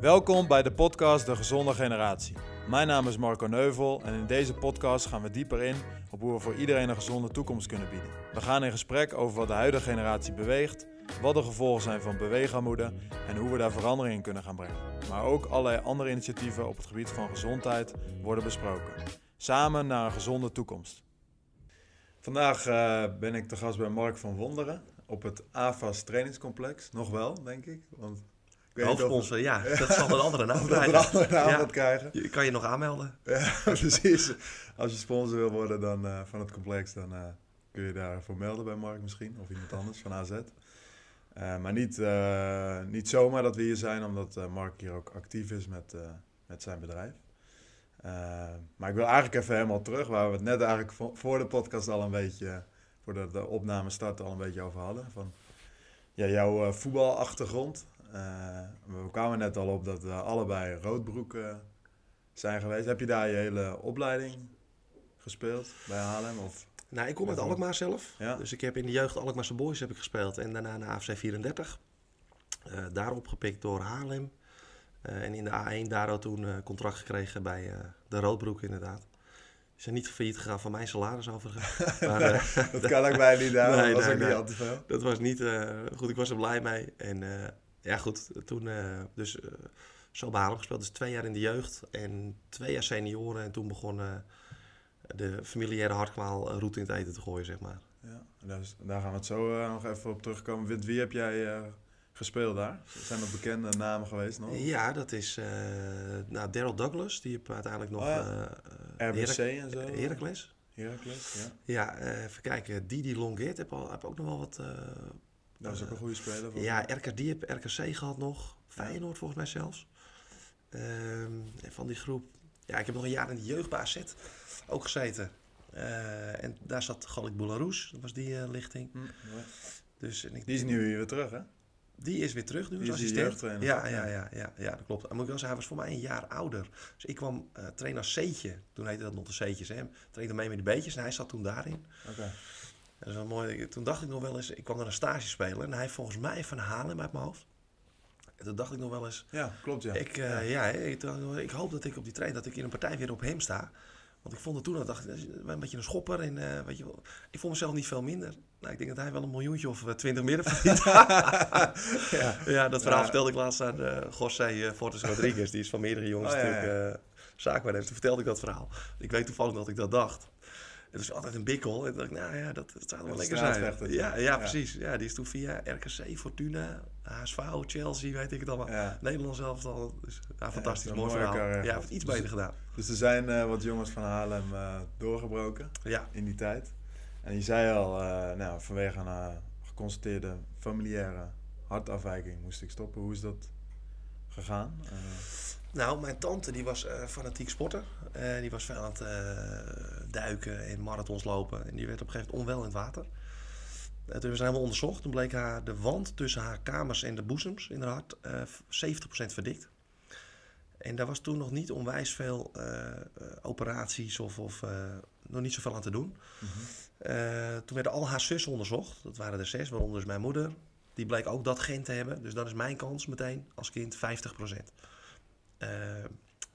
Welkom bij de podcast De Gezonde Generatie. Mijn naam is Marco Neuvel en in deze podcast gaan we dieper in op hoe we voor iedereen een gezonde toekomst kunnen bieden. We gaan in gesprek over wat de huidige generatie beweegt, wat de gevolgen zijn van beweegarmoede en hoe we daar verandering in kunnen gaan brengen. Maar ook allerlei andere initiatieven op het gebied van gezondheid worden besproken. Samen naar een gezonde toekomst. Vandaag eh, ben ik te gast bij Mark van Wonderen op het AFAS trainingscomplex. Nog wel, denk ik. Want Hoofdsponsor, ja, dat zal een andere naam of dat krijgen. een andere naam Ja. krijgen. Je kan je nog aanmelden. Ja, precies. Als je sponsor wil worden dan, eh, van het complex, dan eh, kun je daarvoor melden bij Mark misschien. Of iemand anders van AZ. Eh, maar niet, niet zomaar dat we hier zijn, omdat Mark hier ook actief is met, met zijn bedrijf. Maar ik wil eigenlijk even helemaal terug, waar we het net eigenlijk vo- voor de podcast al een beetje, voordat de opname startte, al een beetje over hadden. Van ja, jouw voetbalachtergrond. Eh, we kwamen net al op dat we allebei roodbroek eh, zijn geweest. Heb je daar je hele opleiding gespeeld bij Haarlem? Of? Nou, ik kom uit Alkmaar zelf. Ja. Dus ik heb in de jeugd Alkmaarse Boys heb ik gespeeld. En daarna naar AFC 34. Eh daar opgepikt door Haarlem. Eh, en in de A1 daar ook toen eh, contract gekregen bij eh, de Roodbroek inderdaad. Die zijn niet failliet gegaan van mijn salaris overigens. maar eh, Dat kan ik bij niet Nee, dat was nee, ook niet al te veel. dat was niet eh, goed. Ik was er blij mee. En eh, ja, goed. Toen eh, dus eh, zo bij Haarlem gespeeld. Dus twee jaar in de jeugd en twee jaar senioren. En toen begon eh, de familiaire hartkwaal route in het eten te gooien, zeg maar. Ja, dus, daar gaan we het zo nog even op terugkomen. Met wie heb jij gespeeld daar? Zijn er bekende namen geweest nog? Ja, dat is nou, Daryl Douglas. Die heeft uiteindelijk nog... Oh ja. RBC Herak- en zo? Heracles. Heracles, ja. Ja, even kijken. Didi Longeert heb, al, heb ook nog wel wat... Dat was ook een goede speler. voor ja, RK, die heb RKC gehad nog. Feyenoord volgens mij zelfs. Ehm, en van die groep... Ja, ik heb nog een jaar in de jeugd bij AZ ook gezeten. Eh, en daar zat Galik Boularus. Dat was die eh, lichting. Mooi. Dus, en ik, Die is nu weer terug, hè? Die is weer terug nu Die als is assistent. Ja, ja, Ja. ja, ja, ja, dat klopt. En moet ik wel zeggen, hij was voor mij een jaar ouder. Dus ik kwam eh trainen als C'tje. Toen heette dat nog de C'tjes. Hè. Trainde mee met de B'tjes en hij zat toen daarin. Oké. Dat is wel mooi. Toen dacht ik nog wel eens, ik kwam naar een stage spelen. En hij volgens mij van Haarlem uit mijn hoofd. En toen dacht ik nog wel eens, Ja, klopt, ja. ik, eh, ja. ik, hoop dat ik op die trein, dat ik in een partij weer op hem sta. Want ik vond het toen, al, dacht ik, dat een beetje een schopper. En eh, weet je ik vond mezelf niet veel minder. Nou, ik denk dat hij wel een miljoentje of eh, twintig meer heeft verdiend. ja. Ja, dat verhaal Ja. vertelde ik laatst aan uh, José Fortes Rodriguez. Die is van meerdere jongens Oh, natuurlijk zaakwaarnemer. Toen vertelde ik dat verhaal. Ik weet toevallig dat ik dat dacht. Het is altijd een bikkel. En toen dacht ik, nou ja, dat, dat zou wel lekker zijn. Ja, ja, precies. Ja, die is toen via RKC, Fortuna, HSV, Chelsea, weet ik het allemaal. Ja. Nederland zelf al. Dus, ja, fantastisch, mooi verhaal. Ja, heeft iets Dus- beter gedaan. Dus er zijn eh, wat jongens van Haarlem eh, doorgebroken Ja, in die tijd. En je zei al, eh, nou, vanwege een geconstateerde familiaire hartafwijking moest ik stoppen. Hoe is dat gegaan? Nou, mijn tante die was eh, fanatiek sporter. Eh, die was veel aan het eh, duiken en marathons lopen. En die werd op een gegeven moment onwel in het water. Toen hebben ze helemaal onderzocht. Toen bleek haar de wand tussen haar kamers en de boezems in haar hart eh 70% verdikt. En daar was toen nog niet onwijs veel operaties of, of nog niet zoveel aan te doen. Eh, toen werden al haar zussen onderzocht. Dat waren er zes, waaronder dus mijn moeder. Die bleek ook dat gen te hebben. Dus dan is mijn kans meteen als kind 50%. Eh,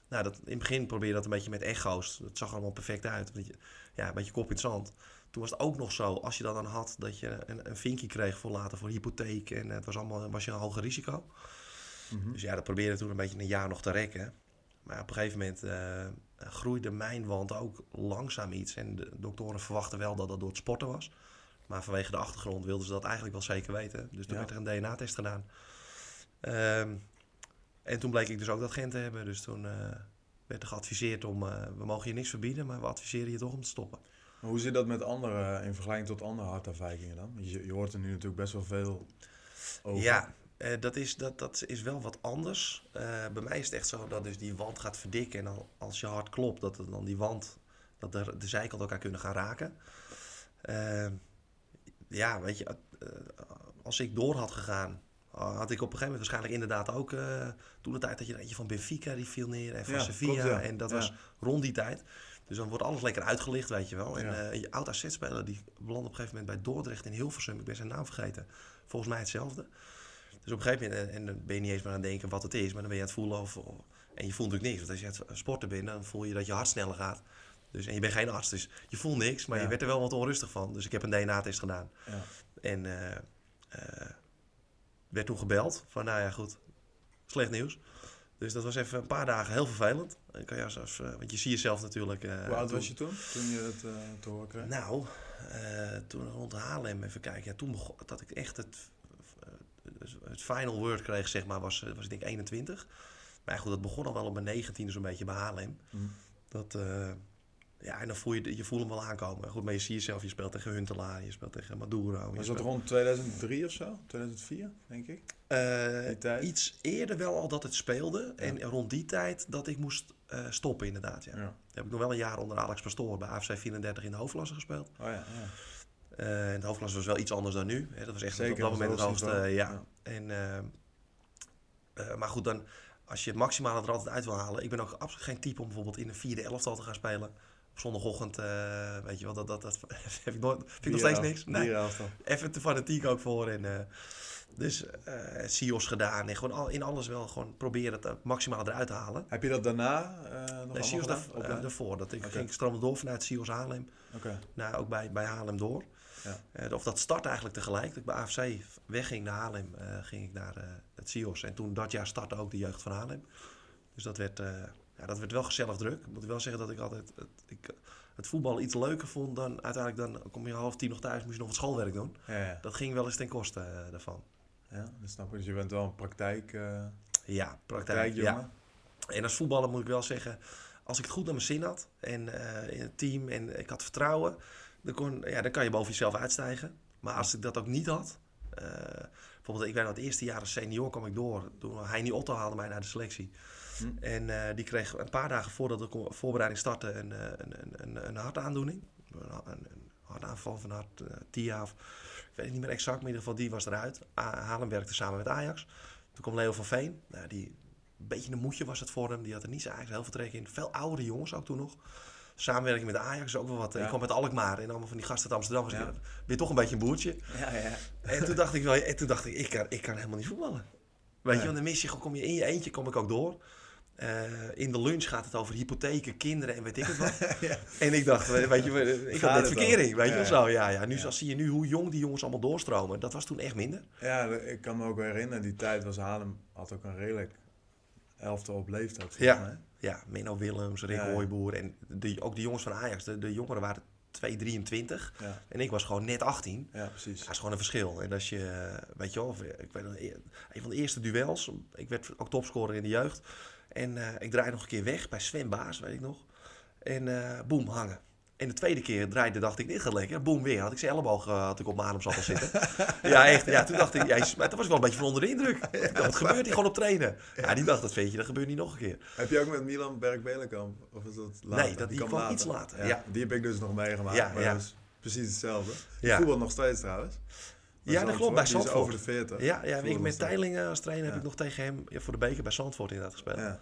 nou, dat, in het begin probeer je dat een beetje met echo's. Dat zag er allemaal perfect uit. Je, ja, een beetje kop in het zand. Toen was het ook nog zo, als je dat dan had, dat je een, een vinkje kreeg voor later voor hypotheek. En het was allemaal was je een hoger risico. mhm. Dus ja, dat probeerde toen een beetje een jaar nog te rekken. Maar op een gegeven moment eh, groeide mijn wand ook langzaam iets. En de doktoren verwachten wel dat dat door het sporten was. Maar vanwege de achtergrond wilden ze dat eigenlijk wel zeker weten. Dus toen Ja. werd er een DNA-test gedaan. Ehm, en toen bleek ik dus ook dat gen te hebben. Dus toen eh, werd er geadviseerd om... eh, we mogen je niks verbieden, maar we adviseren je toch om te stoppen. Maar hoe zit dat met andere, in vergelijking tot andere hartafwijkingen dan? Je, je hoort er nu natuurlijk best wel veel over. Ja, eh, dat, is, dat, dat is wel wat anders. Eh, bij mij is het echt zo dat dus die wand gaat verdikken. En dan, als je hart klopt, dat het dan die wand, dat de, de zijkant elkaar kunnen gaan raken. Eh, ja, weet je, eh, als ik door had gegaan, uh, had ik op een gegeven moment waarschijnlijk inderdaad ook... eh, toen de tijd dat je er eentje van Benfica, die viel neer. En van Ja, Sevilla. klopt, ja. En dat Ja. was rond die tijd. Dus dan wordt alles lekker uitgelicht, weet je wel. En eh, je oud AZ-speler, die belandt op een gegeven moment bij Dordrecht in Hilversum. Ik ben zijn naam vergeten. Volgens mij hetzelfde. Dus op een gegeven moment, en, en dan ben je niet eens meer aan het denken wat het is, maar dan ben je aan het voelen of, of- en je voelt natuurlijk niks. Want als je het sporten bent, dan voel je dat je hart sneller gaat. Dus, en je bent geen arts, dus je voelt niks, maar Ja. je werd er wel wat onrustig van. Dus ik heb een DNA-test gedaan. Ja. En eh, werd toen gebeld van, nou ja, goed, slecht nieuws. Dus dat was even een paar dagen heel vervelend. Dan kan je als, eh, want je ziet jezelf natuurlijk... eh, Hoe oud toen- was je toen, toen je het eh, te horen kreeg? Nou, eh, toen rond Haarlem, even kijken. Ja, toen begon, dat ik echt het, het final word kreeg, zeg maar, was, was ik denk 21. Maar goed, dat begon al wel op mijn 19 zo'n beetje bij Haarlem. Hm. Dat, ja, en dan voel je, je voelt hem wel aankomen. Goed, maar je ziet jezelf, je speelt tegen Huntelaar, je speelt tegen Maduro. Was dat rond 2003 of zo? 2004, denk ik? Tijd? Iets eerder wel al dat het speelde. En rond die tijd dat ik moest eh, stoppen, inderdaad. Ja. Ja. Dan heb ik nog wel een jaar onder Alex Pastoor bij AFC 34 in de hoofdklasse gespeeld. Oh ja, ja. Eh, en de hoofdklasse was wel iets anders dan nu. Hè. Dat was echt Zeker, op dat moment het hoogste. ja. niveau. En, maar goed, dan, als je het maximale er altijd uit wil halen. Ik ben ook absoluut geen type om bijvoorbeeld in een vierde elftal te gaan spelen. Op zondagochtend, eh, weet je wel, dat, dat, dat heb ik nooit, vind ik nog steeds niks. Nee, even te fanatiek ook voor. En, eh, dus eh CIO's gedaan en gewoon al, in alles wel gewoon proberen het maximaal eruit te halen. Heb je dat daarna nog Nee, allemaal CIO's daar, Opleiding? daarvoor. Dat ik ging stromen door vanuit CIO's Haarlem Oké. naar, ook bij, bij Haarlem door. Ja. Of dat start eigenlijk tegelijk. Dat ik bij AFC wegging naar Haarlem, ging ik naar het CIO's. En toen dat jaar startte ook de jeugd van Haarlem. Dus dat werd, ja, dat werd wel gezellig druk. Ik moet wel zeggen dat ik altijd het, ik, het voetbal iets leuker vond dan uiteindelijk dan kom je half tien nog thuis, moest je nog wat schoolwerk doen. Ja, ja. Dat ging wel eens ten koste eh, daarvan. ja, dat snap ik. Dus je bent wel een praktijk, eh Ja, praktijk. Ja. En als voetballer moet ik wel zeggen, als ik het goed naar mijn zin had en eh, in het team en ik had vertrouwen, dan, kon, ja, dan kan je boven jezelf uitstijgen. Maar als ik dat ook niet had, bijvoorbeeld ik ben het eerste jaar als senior kwam ik door. Toen Heini Otto haalde mij naar de selectie. Hm. En eh, die kreeg een paar dagen voordat de voorbereiding startte een, eh, een, een, een, een hartaandoening. Een, een, een hartaanval van hart, eh, TIA of ik weet het niet meer exact, maar in ieder geval die was eruit. Haarlem werkte samen met Ajax. Toen kwam Leo van Veen. Nou, die, een beetje een moedje was het voor hem. Die had er niet zo eigenlijk heel veel trek in. Veel oudere jongens ook toen nog. Samenwerking met Ajax is ook wel wat. Ja. Ik kwam met Alkmaar en allemaal van die gasten uit Amsterdam. Was Ja. ik, ben je toch een beetje een boertje. Ja, ja. En toen dacht ik wel, en toen dacht ik, ik kan, ik kan helemaal niet voetballen. Weet je, want dan mis je, kom je in je eentje, kom ik ook door. Eh, in de lunch gaat het over hypotheken, kinderen en weet ik het wat. Ja. En ik dacht, weet je, ik had net verkering, al? weet je wel ja. zo. Ja, ja. Nu Ja. zie je nu hoe jong die jongens allemaal doorstromen. Dat was toen echt minder. Ja, ik kan me ook wel herinneren, die tijd was Haarlem had ook een redelijk elftal op leeftijd. Ja. Ja, Menno Willems, Rick. Hooiboer en de, ook de jongens van Ajax. De, de jongeren waren 2,23 Ja, en ik was gewoon net 18. ja, precies. Dat is gewoon een verschil. En als je, eh, weet je wel, eh, ik weet een van de eerste duels, ik werd ook topscorer in de jeugd. En eh, ik draai nog een keer weg bij Sven Baas, weet ik nog. En eh boem, hangen. En de tweede keer draaide, dacht ik, dit gaat lekker. Boem, weer. Had ik zijn elleboog eh, had ik op mijn ademsappel zitten. ja, echt. Ja, toen dacht ik, ja, maar toen was ik wel een beetje van onder de indruk. Wat gebeurt hier gewoon op trainen? Ja, die dacht, dat weet je, dat gebeurt niet nog een keer. Heb je ook met Milan Berg-Belenkamp? Of is dat later? Nee, dat- die kwam kwam iets later, ja. Die heb ik dus nog meegemaakt. Ja, maar precies hetzelfde. Voetbal nog steeds trouwens. Ja, dat klopt, bij Zandvoort. over de 40. Ja, ja ik met. Teilingen als trainer heb ik nog tegen hem voor de beker bij Zandvoort inderdaad gespeeld. Ja,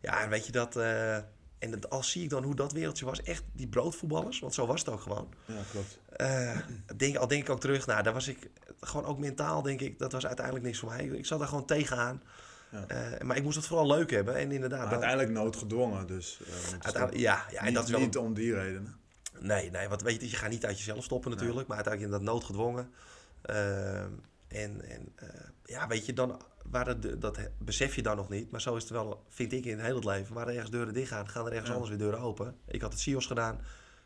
Ja. en weet je dat... eh, en dat, als zie ik dan hoe dat wereldje was, echt die broodvoetballers, want zo was het ook gewoon. ja, klopt. Eh, denk, al denk ik ook terug, nou, daar was ik gewoon ook mentaal, denk ik, dat was uiteindelijk niks voor mij. Ik zat daar gewoon tegenaan. Ja. Eh, maar ik moest het vooral leuk hebben. En inderdaad, Maar uiteindelijk noodgedwongen, dus. uiteindelijk- ja, ja, en niet, dat is wel. niet om die redenen. Nee, nee, want weet je, je gaat niet uit jezelf stoppen natuurlijk, maar uiteindelijk inderdaad noodgedwongen. Ehm, en en eh, ja, weet je, dan waren de, dat besef je dan nog niet, maar zo is het wel, vind ik in heel het leven. Waar er ergens deuren dicht gaan, gaan er ergens Ja. anders weer deuren open. Ik had het CIO's gedaan,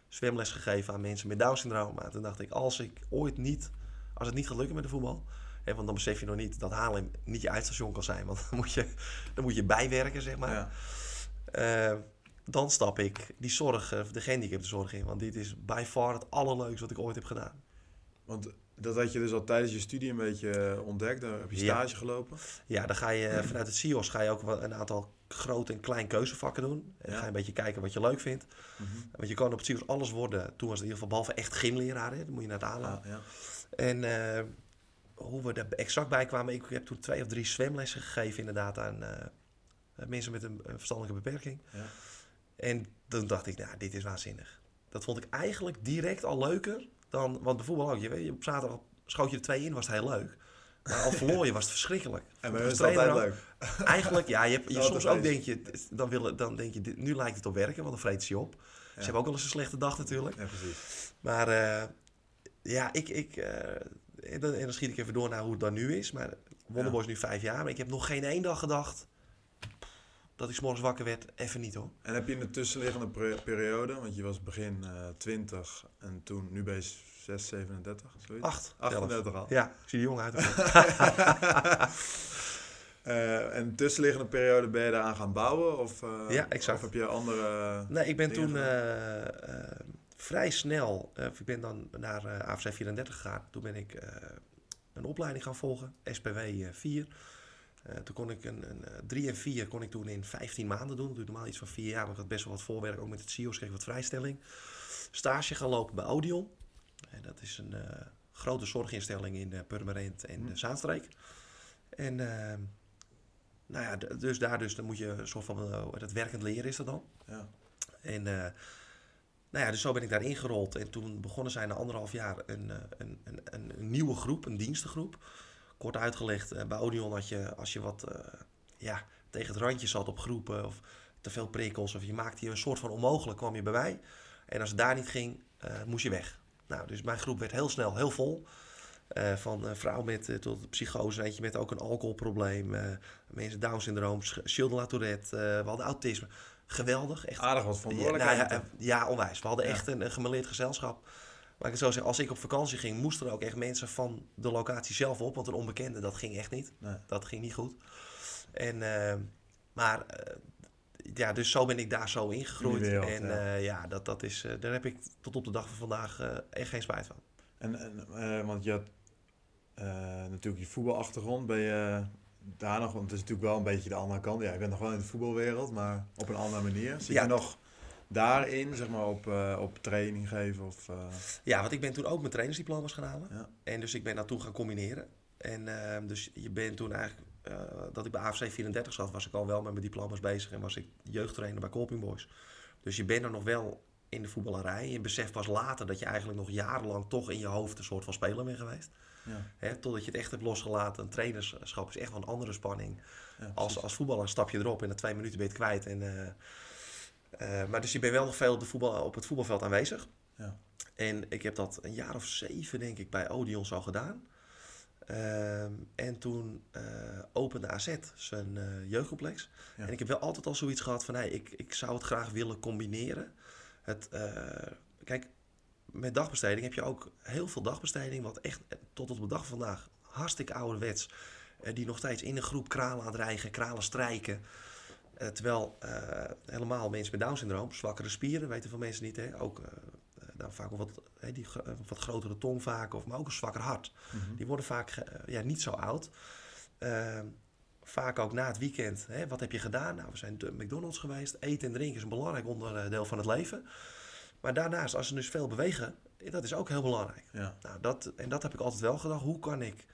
zwemles gegeven aan mensen met Down-syndroom. Maar toen dacht ik, als ik ooit niet, als het niet gaat lukken met de voetbal, hè, want dan besef je nog niet dat Haarlem niet je uitstation kan zijn, want dan moet je, dan moet je bijwerken, zeg maar. Ja. Eh, dan stap ik die zorg, eh, de gehandicaptenzorg in. Want dit is by far het allerleukste wat ik ooit heb gedaan. Want dat had je dus al tijdens je studie een beetje eh, ontdekt. Daar heb je Ja. stage gelopen. Ja, dan ga je eh, vanuit het CIOS ga je ook wel een aantal groot en klein keuzevakken doen. En dan Ja. ga je een beetje kijken wat je leuk vindt. Want je kan op het CIOS alles worden. Toen was het in ieder geval behalve echt gymleraar. Hè. Dan moet je naar het. Ah, ja. En eh, hoe we er exact bij kwamen. Ik heb toen twee of drie zwemlessen gegeven inderdaad aan mensen met een, verstandelijke beperking. Ja. En toen dacht ik, nou, dit is waanzinnig. Dat vond ik eigenlijk direct al leuker dan... Want voetbal ook, je weet, op zaterdag schoot je er twee in, was het heel leuk. Maar al verloor je was het verschrikkelijk. En bij is altijd leuk. Eigenlijk, ja, je, hebt- je, soms ook denk je, dan, willen, dan denk je, nu lijkt het op werken, want dan vreet ze je op. Ze hebben ook wel eens een slechte dag natuurlijk. Ja, precies. Maar eh, ja, ik, ik, eh, en, dan, en dan schiet ik even door naar hoe het dan nu is. Maar Wonderboy is nu vijf jaar, maar ik heb nog geen één dag gedacht dat ik morgens wakker werd. Even niet hoor. En heb je in de tussenliggende periode, want je was begin eh 20 en toen, nu ben je 6, 37, zoiets? Acht. zelfs. 38 al. Ja, ik zie er jong uit. Eh, en tussenliggende periode ben je daaraan gaan bouwen? Of, eh, Ja, exact. Of heb je andere... Nee, ik ben toen vrij snel, ik ben dan naar AFC 34 gegaan. Toen ben ik een opleiding gaan volgen, SPW eh, 4. Eh, toen kon ik een, een 3 en 4 kon ik toen in 15 maanden doen. Dat doe ik normaal iets van 4 jaar, maar ik had best wel wat voorwerk. Ook met het CIO's kreeg ik wat vrijstelling. Stage gaan lopen bij Odeon. En dat is een eh, grote zorginstelling in eh, Purmerend en de Zaanstreek. En eh, nou ja, dus daar dus, dan moet je een soort van, eh, het werkend leren is dat dan. Ja. En eh, nou ja, dus zo ben ik daar ingerold. En toen begonnen zij na anderhalf jaar een, eh, een, een, een, een nieuwe groep, een dienstengroep. Kort uitgelegd, eh, bij Odeon had je, als je wat eh, ja, tegen het randje zat op groepen of te veel prikkels of je maakte je een soort van onmogelijk, kwam je bij mij. En als het daar niet ging, eh, moest je weg. Nou, dus mijn groep werd heel snel heel vol. Van eh, vrouw met tot psychose, eentje met ook een alcoholprobleem, mensen Down-syndroom, Sch- Schilder-Latourette, eh, we hadden autisme. Geweldig, echt Aardig wat ja, verantwoordelijkheid. nou ja, ja, onwijs. We hadden Ja. echt een, een gezelschap. Maar ik zo zeggen, als ik op vakantie ging, moesten er ook echt mensen van de locatie zelf op. Want een onbekende, dat ging echt niet. Nee. Dat ging niet goed. En, eh, maar eh, ja, dus zo ben ik daar zo ingegroeid. Wereld, en ja. eh, ja, dat, dat is, daar heb ik tot op de dag van vandaag echt geen spijt van. En, en want je had natuurlijk je voetbalachtergrond. Ben je daar nog, want het is natuurlijk wel een beetje de andere kant. Ja, je bent nog wel in de voetbalwereld, maar op een andere manier. Zit Ja. je nog daarin, zeg maar, op, eh, op training geven? Of, eh, Ja, want ik ben toen ook mijn trainersdiploma's gaan halen. Ja. En dus ik ben dat toen gaan combineren. En eh, dus je bent toen eigenlijk, eh, dat ik bij AFC 34 zat, was ik al wel met mijn diploma's bezig. En was ik jeugdtrainer bij Colping Boys. Dus je bent er nog wel in de voetballerij. Je beseft pas later dat je eigenlijk nog jarenlang toch in je hoofd een soort van speler bent geweest. ja, Hè, totdat je het echt hebt losgelaten. Een trainerschap is echt wel een andere spanning. ja, Als, als voetballer stap je erop en na twee minuten ben je het kwijt. En, eh, maar dus je bent wel nog veel op, de voetbal, op het voetbalveld aanwezig. Ja. En ik heb dat een jaar of zeven, denk ik, bij Odeon zo gedaan. Ehm, en toen eh, opende AZ zijn eh, jeugdcomplex. Ja. En ik heb wel altijd al zoiets gehad van... Hey, ik, ik zou het graag willen combineren. Het, kijk, met dagbesteding heb je ook heel veel dagbesteding... wat echt tot op de dag van vandaag hartstikke ouderwets... die nog steeds in een groep kralen aan het rijgen, kralen strijken... Eh, terwijl eh, helemaal mensen met Down-syndroom, zwakkere spieren, weten veel mensen niet. Hè? Ook eh, nou, vaak wat, hè, die, wat grotere tong vaak, of, maar ook een zwakker hart. Mhm. Die worden vaak ja, niet zo oud. Ehm, vaak ook na het weekend. Hè? Wat heb je gedaan? Nou, we zijn de McDonald's geweest. Eten en drinken is een belangrijk onderdeel van het leven. Maar daarnaast, als ze dus veel bewegen, dat is ook heel belangrijk. Ja, Nou, dat, en dat heb ik altijd wel gedacht. Hoe kan ik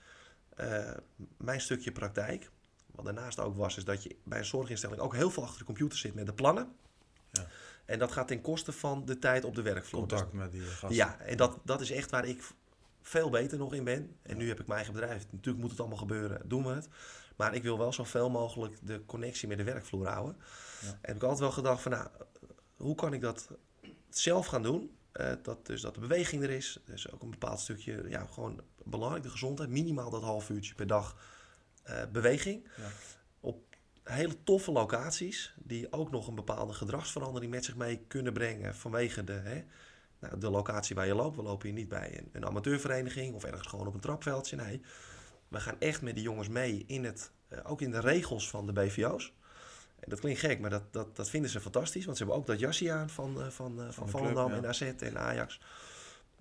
mijn stukje praktijk, wat daarnaast ook was, is dat je bij een zorginstelling ook heel veel achter de computer zit met de plannen. Ja. En dat gaat ten koste van de tijd op de werkvloer. contact met die gasten. Ja, en dat, dat is echt waar ik veel beter nog in ben. En nu heb ik mijn eigen bedrijf. Natuurlijk moet het allemaal gebeuren, doen we het. Maar ik wil wel zoveel mogelijk de connectie met de werkvloer houden. Ja. En heb ik altijd wel gedacht van, nou, hoe kan ik dat zelf gaan doen? Eh, dat, dus dat de beweging er is. Dus ook een bepaald stukje, ja, gewoon belangrijk, de gezondheid. Minimaal dat half uurtje per dag beweging. Ja. Op hele toffe locaties, die ook nog een bepaalde gedragsverandering met zich mee kunnen brengen vanwege de, hè, nou, de locatie waar je loopt. We lopen hier niet bij een, een amateurvereniging of ergens gewoon op een trapveldje. Nee, we gaan echt met die jongens mee in het, eh, ook in de regels van de BVO's. Dat klinkt gek, maar dat, dat, dat vinden ze fantastisch. Want ze hebben ook dat jasje aan van, eh, van, eh, van club, Volendam ja. en AZ en Ajax.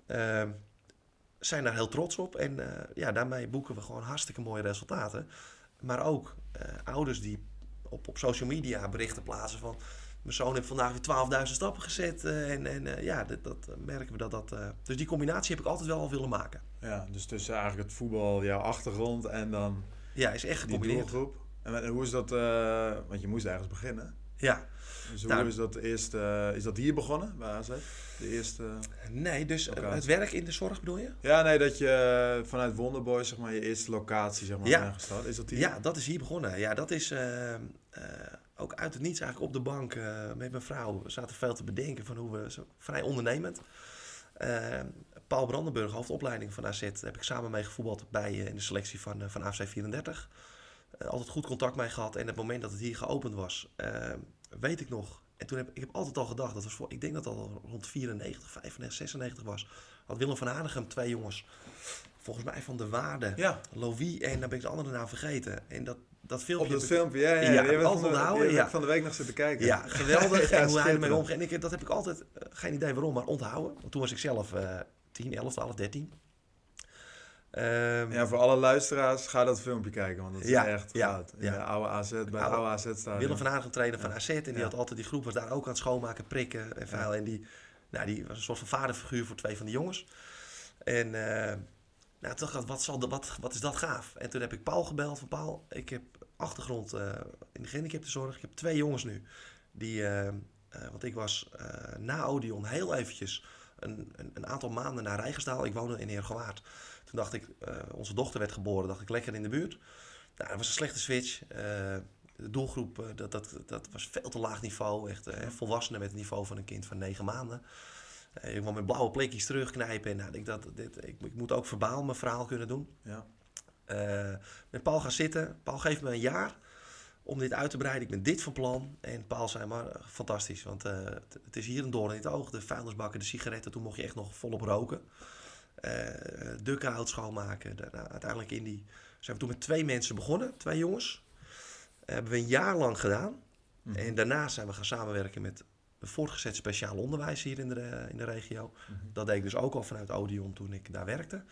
Ehm, zijn daar heel trots op. En eh, ja, daarmee boeken we gewoon hartstikke mooie resultaten. Maar ook eh, ouders die op, op social media berichten plaatsen van... Mijn zoon heeft vandaag weer 12.000 stappen gezet. eh, en en ja, dat, dat merken we dat dat... dus die combinatie heb ik altijd wel al willen maken. Ja, dus tussen eigenlijk het voetbal, jouw achtergrond en dan Ja, is echt die gecombineerd. doelgroep. En, en hoe is dat, want je moest ergens beginnen. Ja. Dus hoe Nou, is dat eerst, eh, is dat hier begonnen bij AZ? De eerste... Nee, dus Locatie. het werk in de zorg bedoel je? Ja, nee, dat je vanuit Wonderboy, zeg maar, je eerste locatie, zeg maar, Ja. gestart. Is dat hier? Ja, dat is hier begonnen. Ja, dat is eh, eh, ook uit het niets eigenlijk op de bank eh, met mijn vrouw. We zaten veel te bedenken van hoe we zo vrij ondernemend. Eh, Paul Brandenburg, hoofdopleiding van AZ, heb ik samen mee gevoetbald bij, eh, in de selectie van, eh, van AFC 34. Eh, altijd goed contact mee gehad. En het moment dat het hier geopend was, eh, weet ik nog. En toen heb ik heb altijd al gedacht, dat was voor, ik denk dat het al rond 94, 95, 96 was. Had Willem van Hanegem twee jongens, volgens mij van de Waarde. Ja, Louis en dan ben ik de andere naam vergeten. En dat, dat op filmpje... dat heb ik- filmpje. Ja, ja, Ja, we altijd van de, onthouden, ja. van de week nog zitten kijken. Ja, geweldig. Ja, en hoe hij ermee. En ik, dat heb ik altijd, eh, geen idee waarom, maar onthouden. Want toen was ik zelf eh 10, 11, 12, 13. Ehm, Ja, voor alle luisteraars, ga dat filmpje kijken, want dat is Ja, echt ja, goud. Ja. de oude AZ, bij het Oude- oude AZ-stadion. Willem van Hanegem, trainer van AZ. En die had altijd, die groep was daar ook aan het schoonmaken, prikken en vuil. En die, nou, die was een soort van vaderfiguur voor twee van die jongens. En eh, nou, toen dacht ik, wat, zal de, wat, wat is dat gaaf? En toen heb ik Paul gebeld van Paul, ik heb achtergrond eh, in de gehandicaptenzorg. Ik heb twee jongens nu. Die, eh, want ik was na Odeon heel eventjes een, een, een aantal maanden naar Rijgenstaal. Ik woonde in Heergewaard. Toen dacht ik, eh, onze dochter werd geboren, dacht ik lekker in de buurt. Nou, dat was een slechte switch. Eh, de doelgroep, eh, dat, dat, dat was veel te laag niveau. Echt volwassenen met het niveau van een kind van negen maanden. Ik kwam met blauwe plekjes terugknijpen. En nou, ik, dat, dit, ik, ik moet ook verbaal mijn verhaal kunnen doen. Ja. Met Paul gaan zitten. Paul geeft me een jaar om dit uit te breiden. Ik ben dit van plan. En Paul zei maar, fantastisch. Want het, het is hier een doorn in het oog. De vuilnisbakken, de sigaretten. Toen mocht je echt nog volop roken. Eh dukkhout schoonmaken. Daarna, uiteindelijk in die... Zijn we toen met twee mensen begonnen. Twee jongens. Hebben we een jaar lang gedaan. Mhm. En daarna zijn we gaan samenwerken met de voortgezet speciaal onderwijs hier in de, in de regio. Mhm. Dat deed ik dus ook al vanuit Odeon toen ik daar werkte.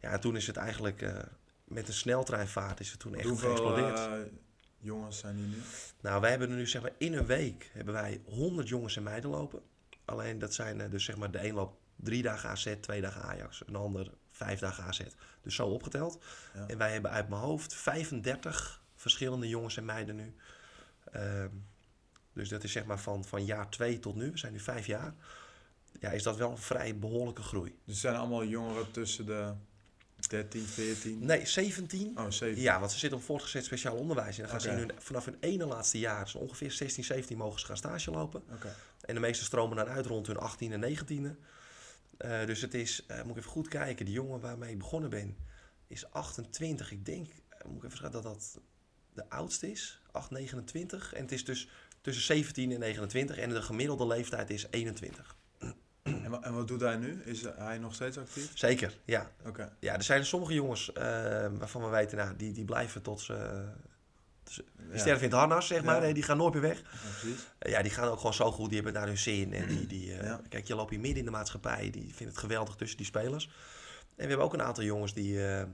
Ja, en toen is het eigenlijk eh, met een sneltreinvaart is het toen echt Hoeveel geëxplodeerd. eh, jongens zijn hier nu? Nou, wij hebben er nu zeg maar in een week hebben wij 100 jongens en meiden lopen. Alleen dat zijn dus zeg maar de een loopt drie dagen AZ, twee dagen Ajax, een ander vijf dagen AZ. Dus zo opgeteld. Ja. En wij hebben uit mijn hoofd 35 verschillende jongens en meiden nu. Ehm, dus dat is zeg maar van, van jaar twee tot nu, we zijn nu vijf jaar. Ja, is dat wel een vrij behoorlijke groei. Dus zijn allemaal jongeren tussen de 13, 14? Nee, 17. Oh, 17. Ja, want ze zitten op voortgezet speciaal onderwijs. En dan gaan ze Oké. in hun, vanaf hun ene laatste jaar, dus ongeveer 16, 17, mogen ze gaan stage lopen. Oké. En de meeste stromen dan uit rond hun 18 en 19e. Eh, dus het is, eh, moet ik even goed kijken, die jongen waarmee ik begonnen ben, is 28. Ik denk, eh, moet ik even schatten, dat dat de oudste is, 8, 29. En het is dus tussen 17 en 29 en de gemiddelde leeftijd is 21. En, wa- en wat doet hij nu? Is hij nog steeds actief? Zeker, ja. Oké. Ja, er zijn sommige jongens waarvan we weten, nou, die, die blijven tot ze... Die Ja. sterven in het harnas, zeg maar. Hè, Die gaan nooit meer weg. Ja. Eh, Ja, die gaan ook gewoon zo goed. Die hebben naar hun zin. En die, die, eh. Kijk, je loopt hier midden in de maatschappij. Die vinden het geweldig tussen die spelers. En we hebben ook een aantal jongens die eh, eh,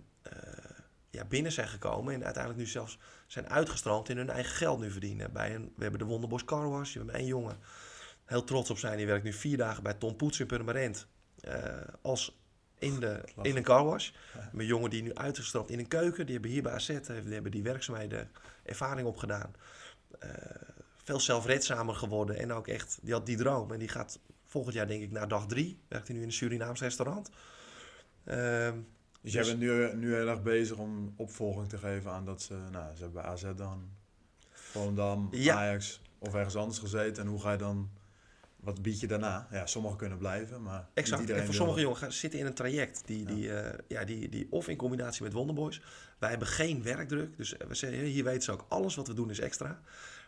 ja, binnen zijn gekomen. En uiteindelijk nu zelfs zijn uitgestroomd en hun eigen geld nu verdienen. Bij een, we hebben de Wonderbos Car Wash. We hebben één jongen. Heel trots op zijn. Die werkt nu vier dagen bij Tom Poets in Purmerend. eh, als in, de, in een car wash. Ja. Een jongen die nu uitgestroomd in een keuken. Die hebben hier bij AZ die hebben die werkzaamheden ervaring opgedaan. Eh veel zelfredzamer geworden. En ook echt, die had die droom. En die gaat volgend jaar denk ik naar dag drie. Werkt hij nu in een Surinaams restaurant. Ehm, Dus jij Dus- bent nu, nu heel erg bezig om opvolging te geven aan dat ze, nou, ze hebben bij AZ dan, Volendam, Ja. Ajax of ergens anders gezeten. En hoe ga je dan, wat bied je daarna? Ja, sommigen kunnen blijven, maar exact. En voor sommige jongens gaan- zitten in een traject. Die, die, eh, ja, die, die, of in combinatie met Wonderboys. Wij hebben geen werkdruk. Dus we zeggen, hier weten ze ook, alles wat we doen is extra.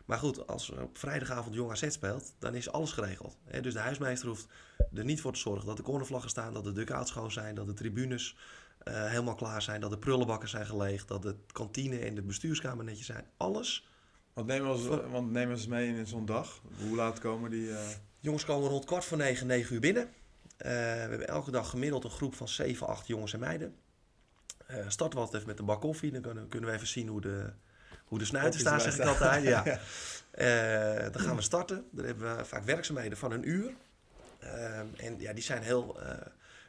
Maar goed, als op vrijdagavond Jong AZ speelt, dan is alles geregeld. Dus de huismeester hoeft er niet voor te zorgen dat de cornervlaggen staan, dat de duckouts schoon zijn, dat de tribunes eh, helemaal klaar zijn, dat de prullenbakken zijn geleegd, dat de kantine en de bestuurskamer netjes zijn. Alles. Want nemen we, want nemen we eens mee in zo'n dag. Hoe laat komen die? eh, Jongens komen rond kwart voor negen, negen uur binnen. Eh, we hebben elke dag gemiddeld een groep van 7, 8 jongens en meiden. Eh starten we altijd even met een bak koffie. Dan kunnen, kunnen we even zien hoe de, hoe de snuiten Kopjes staan, zeg ik altijd. Ja. Eh, dan gaan we starten. Dan hebben we vaak werkzaamheden van een uur. En ja, die zijn heel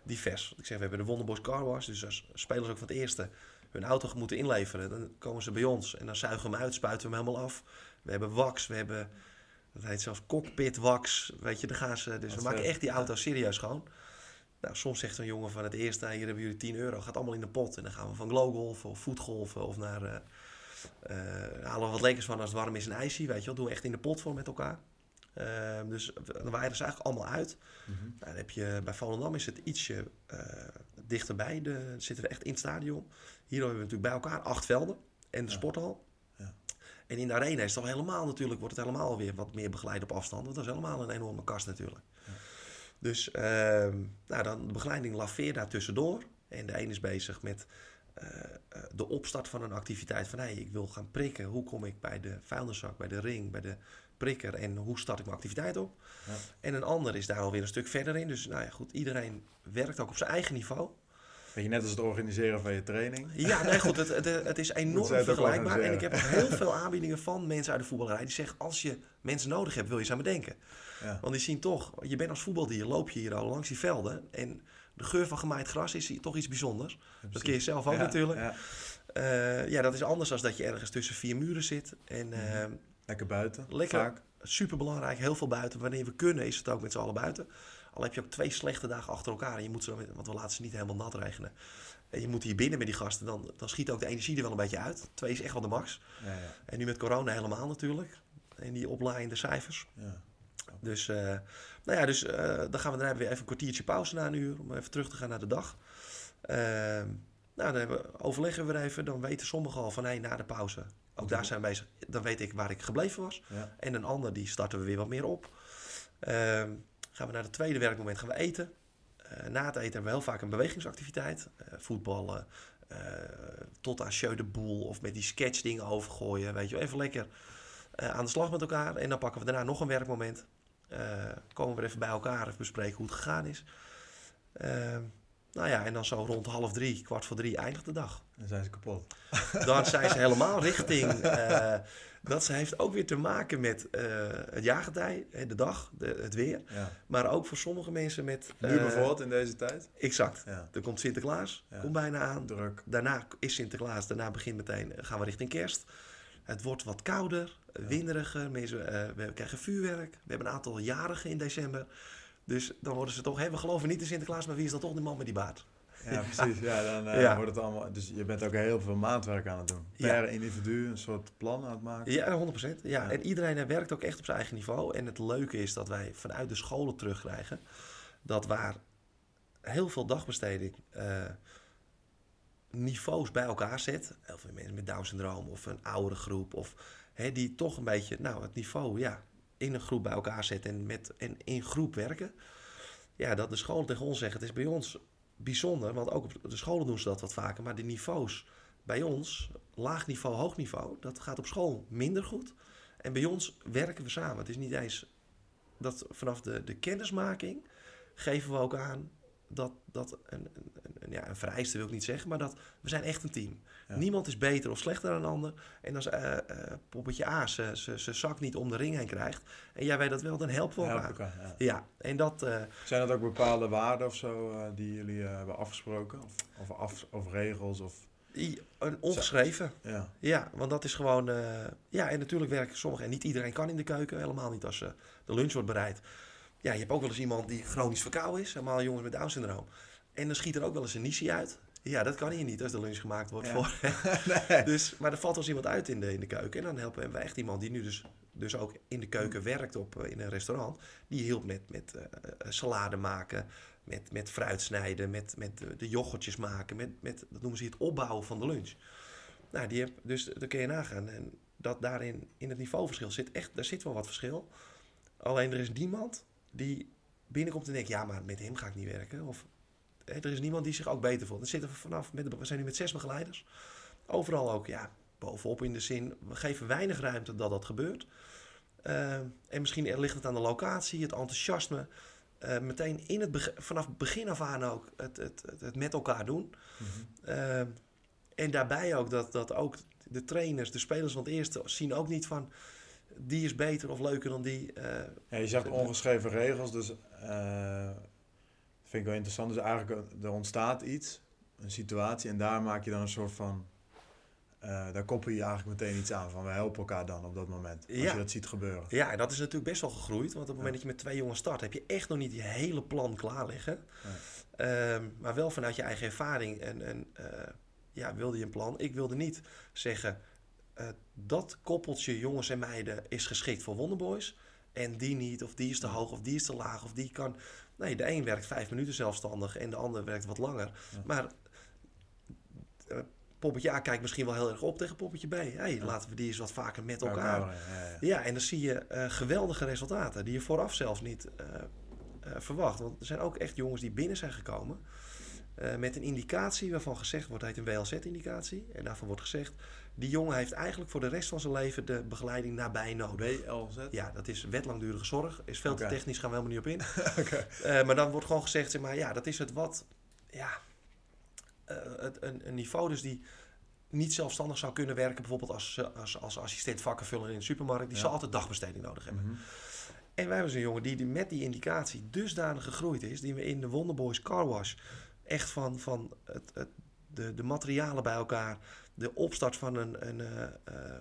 divers. Ik zeg, we hebben de Wonderboys Car Wash. Dus als spelers ook van het eerste hun auto moeten inleveren. Dan komen ze bij ons en dan zuigen we hem uit, spuiten we hem helemaal af. We hebben wax, we hebben, dat heet zelfs cockpit wax. Weet je, dan gaan ze, dus Wat we maken vet, echt die ja. auto serieus schoon. Nou, soms zegt een jongen van het eerste, hier hebben jullie 10 euro, gaat allemaal in de pot. En dan gaan we van glowgolfen of voetgolfen of naar, eh eh, halen we wat lekkers van als het warm is een ijsje, weet je wel. Doen we echt in de pot voor met elkaar. Ehm, dus dan waaien ze eigenlijk allemaal uit. Mhm. Nou, dan heb je, bij Volendam is het ietsje eh, dichterbij. De, zitten we echt in het stadion. Hier hebben we natuurlijk bij elkaar acht velden en de Ja. sporthal. En in de arena is het al helemaal natuurlijk, wordt het helemaal weer wat meer begeleid op afstand. Want dat is helemaal een enorme kast natuurlijk. Ja. Dus ehm, nou, dan de begeleiding laveert daar tussendoor. En de een is bezig met eh, eh, de opstart van een activiteit. Van hey, ik wil gaan prikken. Hoe kom ik bij de vuilniszak, bij de ring, bij de prikker en hoe start ik mijn activiteit op? Ja. En een ander is daar alweer een stuk verder in. Dus nou ja, goed, iedereen werkt ook op zijn eigen niveau. Weet je, net als het organiseren van je training. Ja, nee, goed, het, het, het is enorm vergelijkbaar. En ik heb heel veel aanbiedingen van mensen uit de voetballerij die zeggen: als je mensen nodig hebt, wil je ze aan me denken. Ja. Want die zien toch, je bent als voetbaldier, loop je hier al langs die velden. En de geur van gemaaid gras is toch iets bijzonders. Dat ken je zelf ook Ja, natuurlijk. Ja. Eh, ja, dat is anders dan dat je ergens tussen vier muren zit. En eh, Lekker buiten. Lekker. Vaak. super belangrijk, heel veel buiten. Wanneer we kunnen, is het ook met z'n allen buiten. Al heb je ook twee slechte dagen achter elkaar. En je moet ze dan, want we laten ze niet helemaal nat regenen. En je moet hier binnen met die gasten, dan, dan schiet ook de energie er wel een beetje uit. Twee is echt wel de max. Ja, ja. En nu met corona helemaal natuurlijk. En die oplaaiende cijfers. ja. Dus, eh, nou ja, dus eh, dan gaan we daarna weer even een kwartiertje pauze na een uur. Om even terug te gaan naar de dag. Ehm, nou, dan hebben we, overleggen we weer even. Dan weten sommigen al van, hé, na de pauze. Ook daar zijn we bezig. Dan weet ik waar ik gebleven was. Ja. En een ander, die starten we weer wat meer op. Ehm, gaan we naar het tweede werkmoment gaan we eten. Eh, na het eten hebben we heel vaak een bewegingsactiviteit. Eh, voetballen, eh, tot aan Jeu de Boel of met die sketchdingen overgooien. Weet je wel, even lekker aan de slag met elkaar. En dan pakken we daarna nog een werkmoment. Komen we er even bij elkaar, even bespreken hoe het gegaan is. Nou ja, en dan zo rond half drie, kwart voor drie eindigt de dag. Dan zijn ze kapot. Dan zijn ze helemaal richting. Dat ze heeft ook weer te maken met eh, het jaargetij, de dag, de, het weer. Ja. Maar ook voor sommige mensen met. Nu eh, bijvoorbeeld in deze tijd. Exact. Ja. Er komt Sinterklaas, komt bijna aan. Druk. Daarna is Sinterklaas, daarna begint meteen, eh, gaan we richting kerst. Het wordt wat kouder, winderiger. Mensen, we krijgen vuurwerk. We hebben een aantal jarigen in december. Dus dan worden ze toch, hè, we geloven niet in Sinterklaas, maar wie is dan toch die man met die baard? Ja, precies. Ja, dan eh, Ja. wordt het allemaal... Dus je bent ook heel veel maatwerk aan het doen. Ja. Per individu een soort plan aan het maken. Ja, 100%. Ja. Ja. En iedereen eh, werkt ook echt op zijn eigen niveau. En het leuke is dat wij vanuit de scholen terugkrijgen dat waar heel veel dagbesteding eh, niveaus bij elkaar zet. Heel veel mensen met Down-syndroom of een oudere groep. Of hè, die toch een beetje nou, het niveau ja, in een groep bij elkaar zetten en, met, en in groep werken. Ja, dat de scholen tegen ons zeggen, het is bij ons bijzonder. Want ook op de scholen doen ze dat wat vaker. Maar de niveaus bij ons, laag niveau, hoog niveau, dat gaat op school minder goed. En bij ons werken we samen. Het is niet eens dat vanaf de, de kennismaking geven we ook aan dat, dat een, een, een, ja, een vereiste wil ik niet zeggen, maar dat we zijn echt een team. Ja. Niemand is beter of slechter dan een ander. En als eh, eh, poppetje A zijn zak niet om de ring heen krijgt en jij weet dat wel, dan helpen we elkaar. elkaar, ja. Ja, en dat, eh, Zijn dat ook bepaalde waarden of zo die jullie hebben afgesproken? Of, of, af, of regels? Of, i- een ongeschreven. ja. Ja, want dat is gewoon. ja, en natuurlijk werken sommigen. En niet iedereen kan in de keuken. Helemaal niet als eh, de lunch wordt bereid. Ja, je hebt ook wel eens iemand die chronisch verkouden is. Helemaal jongens met Down-syndroom. En dan schiet er ook wel eens een nisie uit. Ja, dat kan hier niet als de lunch gemaakt wordt. Ja. Voor. nee. dus, maar er valt wel eens iemand uit in de, in de keuken. En dan helpen we echt iemand die nu dus, dus ook in de keuken werkt op, eh, in een restaurant. Die hielp met, met eh, salade maken, met, met fruit snijden, met, met de, de yoghurtjes maken. Met, met, dat noemen ze het opbouwen van de lunch. Nou, die heb, dus daar kun je nagaan. En dat daarin in het niveauverschil zit echt, daar zit wel wat verschil. Alleen er is niemand die binnenkomt en denkt, ja, maar met hem ga ik niet werken. Of hè, er is niemand die zich ook beter voelt. Dan zitten we vanaf, met, we zijn nu met zes begeleiders. Overal ook, ja, bovenop in de zin, we geven weinig ruimte dat dat gebeurt. Eh, en misschien ligt het aan de locatie, het enthousiasme. Eh, meteen in het beg- vanaf het begin af aan ook het, het, het, het met elkaar doen. Mhm. Eh, en daarbij ook dat, dat ook de trainers, de spelers van het eerste zien ook niet van die is beter of leuker dan die. Eh, Ja, je zegt ongeschreven regels, dus eh vind ik wel interessant. Dus eigenlijk eh, er ontstaat iets een situatie en daar maak je dan een soort van... daar koppel je eigenlijk meteen iets aan van we helpen elkaar dan op dat moment. Als Ja. je dat ziet gebeuren. Ja, en dat is natuurlijk best wel gegroeid. Want op het moment Ja. dat je met twee jongens start, heb je echt nog niet je hele plan klaar liggen. Ehm, maar wel vanuit je eigen ervaring. En, en ja, wilde je een plan? Ik wilde niet zeggen, eh, dat koppeltje jongens en meiden is geschikt voor Wonderboys. En die niet, of die is te hoog, of die is te laag, of die kan... Nee, de een werkt vijf minuten zelfstandig en de ander werkt wat langer. Ja. Maar eh, poppetje A kijkt misschien wel heel erg op tegen poppetje B. Hey, Ja. laten we die eens wat vaker met elkaar brengen, ja, en dan zie je eh, geweldige resultaten die je vooraf zelfs niet verwacht. Want er zijn ook echt jongens die binnen zijn gekomen met een indicatie waarvan gezegd wordt, het heet een WLZ-indicatie. En daarvan wordt gezegd, die jongen heeft eigenlijk voor de rest van zijn leven de begeleiding nabij nodig. WLZ? Ja, dat is wet langdurige zorg. Is veel te technisch, gaan we helemaal niet op in. Oké. Eh, maar dan wordt gewoon gezegd, zeg maar, ja, dat is het wat, ja, eh, het, een, een niveau dus die niet zelfstandig zou kunnen werken, bijvoorbeeld als, als, als assistent vakkenvuller in de supermarkt, die Ja. zal altijd dagbesteding nodig hebben. Mhm. En wij hebben zo'n jongen die, die met die indicatie dusdanig gegroeid is, die we in de Wonderboys Car Wash echt van, van het, het, de, de materialen bij elkaar, de opstart van een, een, eh, eh,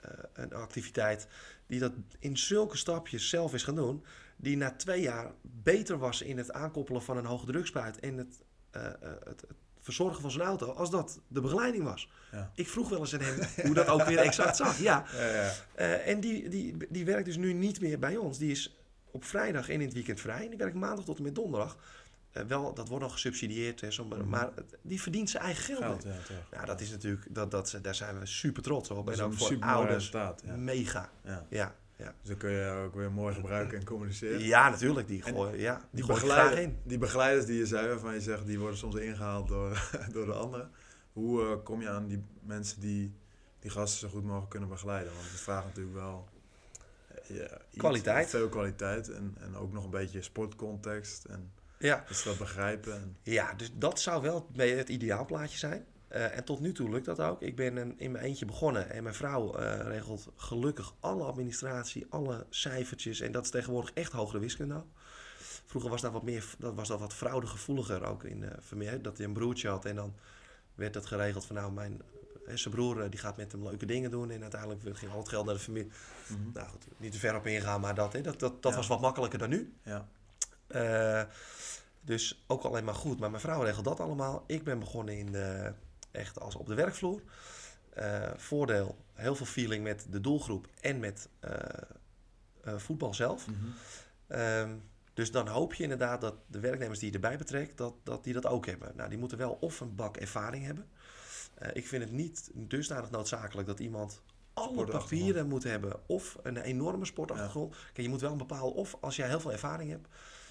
eh, een activiteit, die dat in zulke stapjes zelf is gaan doen, die na twee jaar beter was in het aankoppelen van een hoge drukspuit en het, het, het verzorgen van zijn auto, als dat de begeleiding was. Ja. Ik vroeg wel eens aan hem hoe dat ook weer exact zag. Ja, Ja, ja. en die, die, die werkt dus nu niet meer bij ons. Die is op vrijdag en in het weekend vrij. En die werkt maandag tot en met donderdag. Eh, wel, dat wordt nog gesubsidieerd, hè, zo, maar, Mhm. maar het- die verdient zijn eigen geld. Ja. Nou, dat is natuurlijk, dat, dat, daar zijn we super trots op. En ook voor ouders, resultaat. Ja. mega. Ja. Ja, ja. Dus dan kun je ook weer mooi gebruiken en communiceren. ja, natuurlijk. Die En gooien, ja, die Die, gooi graag in. die begeleiders die je zei, waarvan je zegt, die worden soms ingehaald door, door de anderen. Hoe eh, kom je aan die mensen die die gasten zo goed mogelijk kunnen begeleiden? Want het vraagt natuurlijk wel eh, ja, iets- Kwaliteit. veel kwaliteit en, en ook nog een beetje sportcontext en Ja. dat ze dat begrijpen. En, Ja, dus dat zou wel het ideaalplaatje zijn. Eh, en tot nu toe lukt dat ook. Ik ben een- in mijn eentje begonnen en mijn vrouw eh, regelt gelukkig alle administratie, alle cijfertjes. En dat is tegenwoordig echt hogere wiskunde. ook. Vroeger was dat wat meer, dat was dat wat fraudegevoeliger ook in eh Vermeer. Dat hij een broertje had en dan werd het geregeld van nou, mijn zijn broer die gaat met hem leuke dingen doen. En uiteindelijk ging al het geld naar de familie. Mhm. Nou goed, niet te ver op ingaan, maar dat, hè, dat, dat, dat Ja. was wat makkelijker dan nu. Ja. Dus ook alleen maar goed. Maar mijn vrouw regelt dat allemaal. Ik ben begonnen in de, echt als op de werkvloer. Eh, voordeel, heel veel feeling met de doelgroep en met eh, eh, voetbal zelf. Mhm. Ehm, dus dan hoop je inderdaad dat de werknemers die je erbij betrekt, dat, dat die dat ook hebben. Nou, die moeten wel of een bak ervaring hebben. Ik vind het niet dusdanig noodzakelijk dat iemand alle papieren moet hebben of een enorme sportachtergrond. Kijk, je moet wel een bepaalde, of als jij heel veel ervaring hebt.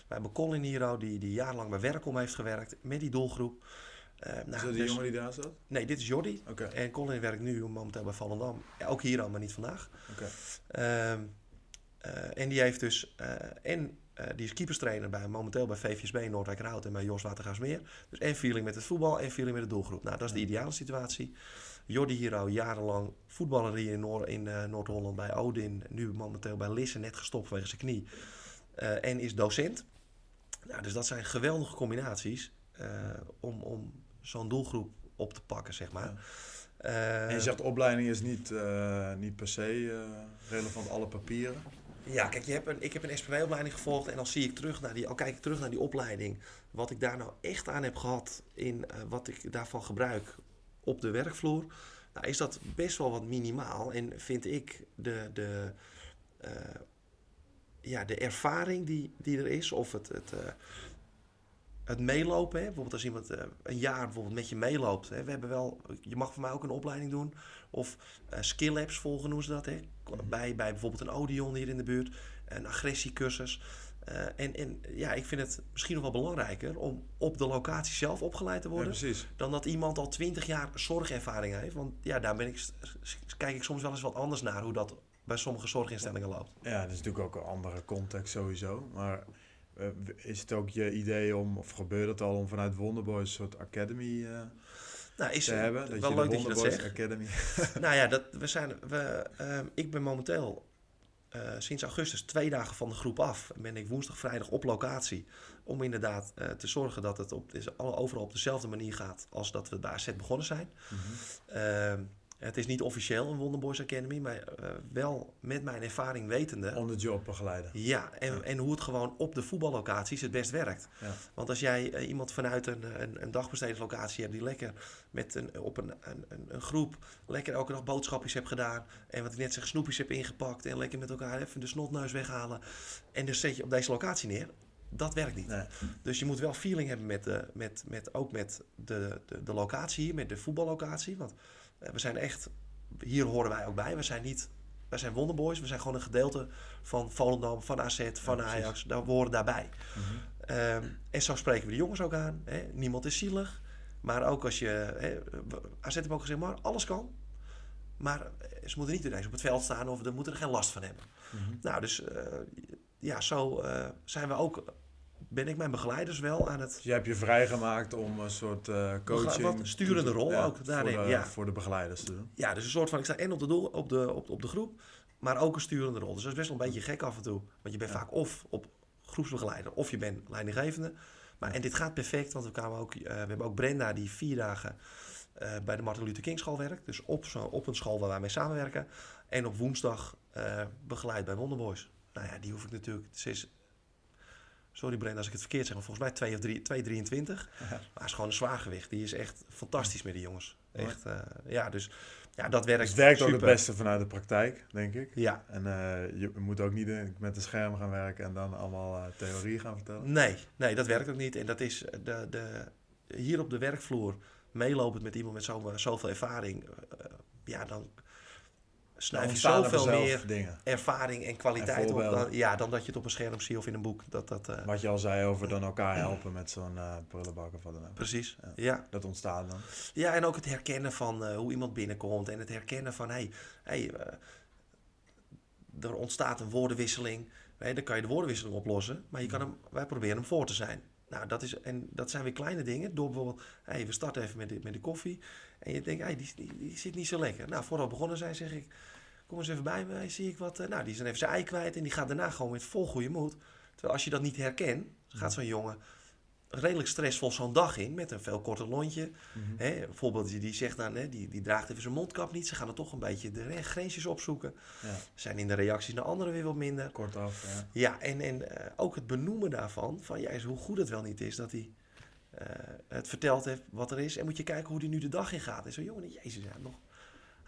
We hebben Colin hier, die, die jarenlang bij Werkom heeft gewerkt met die doelgroep. Eh, nou, Is dat die dus- jongen die daar zat? Nee, dit is Jordi. En Colin werkt nu momenteel bij Volendam. Ja, ook hier al, maar niet vandaag. oké. Ehm, eh, en die heeft dus, eh, en die is keeperstrainer bij, momenteel bij VVSB Noordwijkerhout en bij Jos Watergaasmeer. Dus en feeling met het voetbal en feeling met de doelgroep. Nou, dat is de ideale situatie. Jordi hier al jarenlang voetballer hier in, Noor- in Noord-Holland bij Odin. Nu momenteel bij Lisse, net gestopt vanwege zijn knie. En is docent. Nou, dus dat zijn geweldige combinaties eh, om, om zo'n doelgroep op te pakken, zeg maar. Ja. Eh, En je zegt opleiding is niet, eh, niet per se relevant, alle papieren. Ja, kijk, je hebt een, ik heb een SPW-opleiding gevolgd en dan zie ik terug naar die, al kijk ik terug naar die opleiding, wat ik daar nou echt aan heb gehad in wat ik daarvan gebruik op de werkvloer, nou, is dat best wel wat minimaal. En vind ik de, de, ja, de ervaring die, die er is, of het, het, eh, het meelopen, hè? bijvoorbeeld als iemand eh, een jaar bijvoorbeeld met je meeloopt. Hè? We hebben wel, je mag voor mij ook een opleiding doen, of eh skill labs volgen noemen ze dat. Hè? Bij, bij bijvoorbeeld een Odeon hier in de buurt, een agressiecursus. En, en ja, ik vind het misschien nog wel belangrijker om op de locatie zelf opgeleid te worden. dan dat iemand al twintig jaar zorgervaring heeft. Want ja, daar ben ik, kijk ik soms wel eens wat anders naar hoe dat bij sommige zorginstellingen loopt. Ja, dat is natuurlijk ook een andere context sowieso. Maar eh, is het ook je idee om, of gebeurt het al om vanuit Wonderboys een soort academy eh, Nou, is te hebben? wel je leuk de dat je dat Wonderboys zegt. Academy. nou ja, dat, we zijn, we, ehm, ik ben momenteel eh, sinds augustus twee dagen van de groep af. En ben ik woensdag, vrijdag op locatie. Om inderdaad te zorgen dat het op, overal op dezelfde manier gaat als dat we bij AZ begonnen zijn. Ehm, het is niet officieel een Wonderboys Academy, maar eh, wel met mijn ervaring wetende. On the job begeleiden. Ja, en, en hoe het gewoon op de voetballocaties het best werkt. Ja. Want als jij eh, iemand vanuit een, een, een dagbestedingslocatie hebt die lekker met een, op een, een, een, groep lekker elke dag boodschapjes hebt gedaan. En wat ik net zeg, snoepjes hebt ingepakt en lekker met elkaar even de snotneus weghalen. En dus zet je op deze locatie neer. Dat werkt niet. Nee. Dus je moet wel feeling hebben met, de, met, met, ook met de, de, de locatie hier, met de voetballocatie. Want we zijn echt, hier horen wij ook bij. We zijn niet, wij zijn wonderboys. We zijn gewoon een gedeelte van Volendam, van AZ, van Ja. Ajax. Daar, we horen daarbij. Mhm. Ehm, en zo spreken we de jongens ook aan. Hè? Niemand is zielig. Maar ook als je... Hè, AZ heeft ook gezegd, maar alles kan. Maar eh, ze moeten niet ineens op het veld staan of we moeten er geen last van hebben. Mhm. Nou, dus eh, ja, zo eh, zijn we ook... Ben ik mijn begeleiders wel aan het... Dus je hebt je vrijgemaakt om een soort eh coaching... wat sturende rol ook voor daarin, de, ja. Voor de begeleiders te doen. Ja, dus een soort van... Ik sta en op de, doel, op de, op, op de groep, maar ook een sturende rol. Dus dat is best wel een beetje gek af en toe. Want je bent Ja. vaak of op groepsbegeleider of je bent leidinggevende. Maar, En dit gaat perfect, want we, kwamen ook, eh, we hebben ook Brenda die vier dagen eh, bij de Martin Luther King school werkt. Dus op, zo, op een school waar wij mee samenwerken. En op woensdag begeleid bij Wonderboys. Nou ja, die hoef ik natuurlijk... Ze is, sorry Brenda als ik het verkeerd zeg, maar volgens mij 2 of 3, 223. Ja. Maar hij is gewoon een zwaargewicht. Die is echt fantastisch met die jongens. Echt, eh, ja, dus ja, dat werkt Dus het werkt ook het beste vanuit de praktijk, denk ik. Ja, En eh, je moet ook niet eh, met een scherm gaan werken en dan allemaal eh theorie gaan vertellen. nee, nee, dat werkt ook niet. En dat is de, de, hier op de werkvloer, meelopend met iemand met zo, zoveel ervaring, ja, dan snuif je zoveel meer dingen. ervaring en kwaliteit En op voorbeelden. dan, ja, dan dat je het op een scherm ziet of in een boek. Dat, dat, eh, Wat je al zei over dan elkaar helpen met zo'n eh prullenbak of wat dan ook. precies, Ja. ja. Dat ontstaat dan. Ja, en ook het herkennen van eh, hoe iemand binnenkomt. En het herkennen van, hé, hey, hey, er ontstaat een woordenwisseling. Hè, dan kan je de woordenwisseling oplossen. Maar je kan hem, wij proberen hem voor te zijn. Nou, dat, is, en dat zijn weer kleine dingen. Door bijvoorbeeld, hey, we starten even met de, met de koffie. En je denkt, hey, die, die, die zit niet zo lekker. Nou, voordat we begonnen zijn, zeg ik, kom eens even bij me. Zie ik wat. eh, nou, die is dan even zijn ei kwijt. En die gaat daarna gewoon met vol goede moed. Terwijl als je dat niet herkent, gaat zo'n jongen redelijk stressvol zo'n dag in. Met een veel korter lontje. Hè, bijvoorbeeld, die, die zegt dan, hè, die, die draagt even zijn mondkap niet. Ze gaan er toch een beetje de re- grensjes opzoeken. Ja. Zijn in de reacties naar anderen weer wat minder. Kortaf, ja. Ja, en, en eh, ook het benoemen daarvan, van ja, hoe goed het wel niet is dat hij eh, het verteld heeft wat er is. En moet je kijken hoe hij nu de dag in gaat. En zo, jongen, jezus, ja, nog.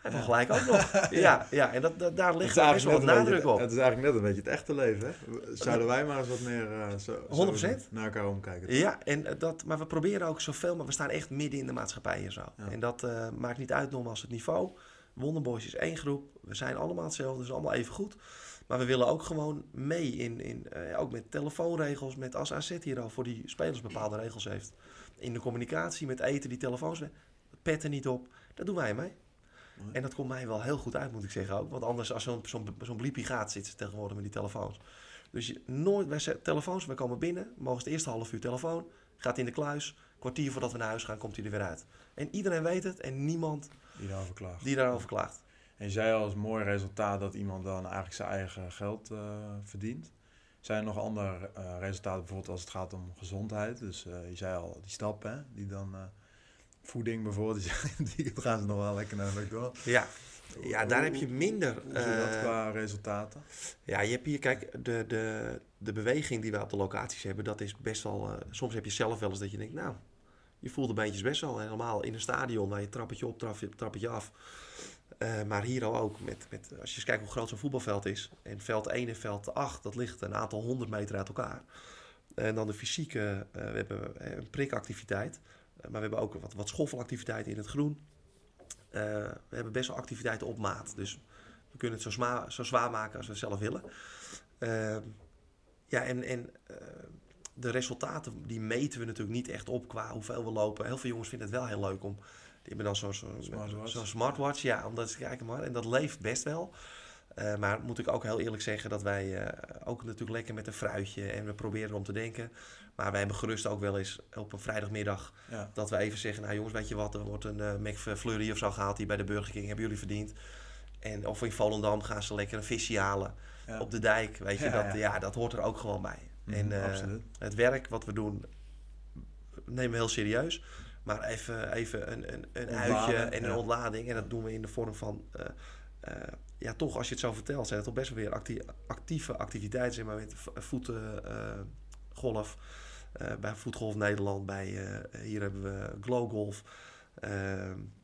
Hij heeft gelijk ook nog. Ja, ja en dat, dat, daar ligt best wel wat nadruk beetje, op. het is eigenlijk net een beetje het echte leven. Hè? Zouden wij maar eens wat meer eh, zo, zo 100%. naar elkaar omkijken. Ja, en eh, dat, maar we proberen ook zoveel, maar we staan echt midden in de maatschappij en zo. Ja. En dat eh, maakt niet uit nogmaals het niveau. Wonderboys is één groep. We zijn allemaal hetzelfde, zijn allemaal even goed. Maar we willen ook gewoon mee in, in eh, ook met telefoonregels, met als AZ hier al voor die spelers bepaalde regels heeft. In de communicatie, met eten, die telefoons, petten niet op. Daar doen wij mee. En dat komt mij wel heel goed uit, moet ik zeggen ook. Want anders, als zo'n zo'n zo'n bliepie gaat, zitten ze tegenwoordig met die telefoons. Dus je, nooit, wij telefoons, we komen binnen, mogen het eerste half uur telefoon, gaat in de kluis, kwartier voordat we naar huis gaan, komt hij er weer uit. En iedereen weet het en niemand Die daarover klaagt. die daarover klaagt. En je zei al als mooi resultaat dat iemand dan eigenlijk zijn eigen geld eh, verdient. Zijn er nog andere eh, resultaten, bijvoorbeeld als het gaat om gezondheid? Dus eh, je zei al die stappen, hè, die dan voeding bijvoorbeeld, die, gaan ze nog wel lekker naar de McDonald's. Ja, ja daar heb je minder. Hoe dat qua resultaten? Ja, je hebt hier, kijk, de, de, de beweging die we op de locaties hebben, dat is best wel. soms heb je zelf wel eens dat je denkt, nou, je voelt de beentjes best wel. Helemaal in een stadion waar je trappetje op, trap- trappetje af. Eh, maar hier al ook, met, met, als je eens kijkt hoe groot zo'n voetbalveld is. En veld 1 en veld 8, dat ligt een aantal honderd meter uit elkaar. En dan de fysieke, eh, we hebben eh, een prikactiviteit. Maar we hebben ook wat, wat in het groen. We hebben best wel activiteiten op maat. Dus we kunnen het zo, zo zwaar maken als we zelf willen. Ehm, ja, en, de resultaten die meten we natuurlijk niet echt op qua hoeveel we lopen. Heel veel jongens vinden het wel heel leuk om. Die hebben dan zo'n zo, Smartwatch. zo'n smartwatch. Ja, omdat ze kijken maar. En dat leeft best wel. Eh, maar moet ik ook heel eerlijk zeggen dat wij eh, ook natuurlijk lekker met een fruitje en we proberen om te denken. Maar wij hebben gerust ook wel eens op een vrijdagmiddag Ja. dat we even zeggen, nou jongens, weet je wat, er wordt een uh, McFlurry of zo gehaald hier bij de Burger King, hebben jullie verdiend. En, of in Volendam gaan ze lekker een visje halen Ja. op de dijk. Weet je, Ja, dat, ja. dat hoort er ook gewoon bij. Mhm, en het werk wat we doen, nemen we heel serieus. Maar even, even een, een, een Ontladen, uitje en een ja. ontlading. En dat doen we in de vorm van... eh, eh, ja, toch, als je het zo vertelt, zijn het toch best wel weer actie- actieve activiteiten. Zeg maar, met voetgolf. eh, bij Voetgolf Nederland. Bij, hier hebben we Glow Golf.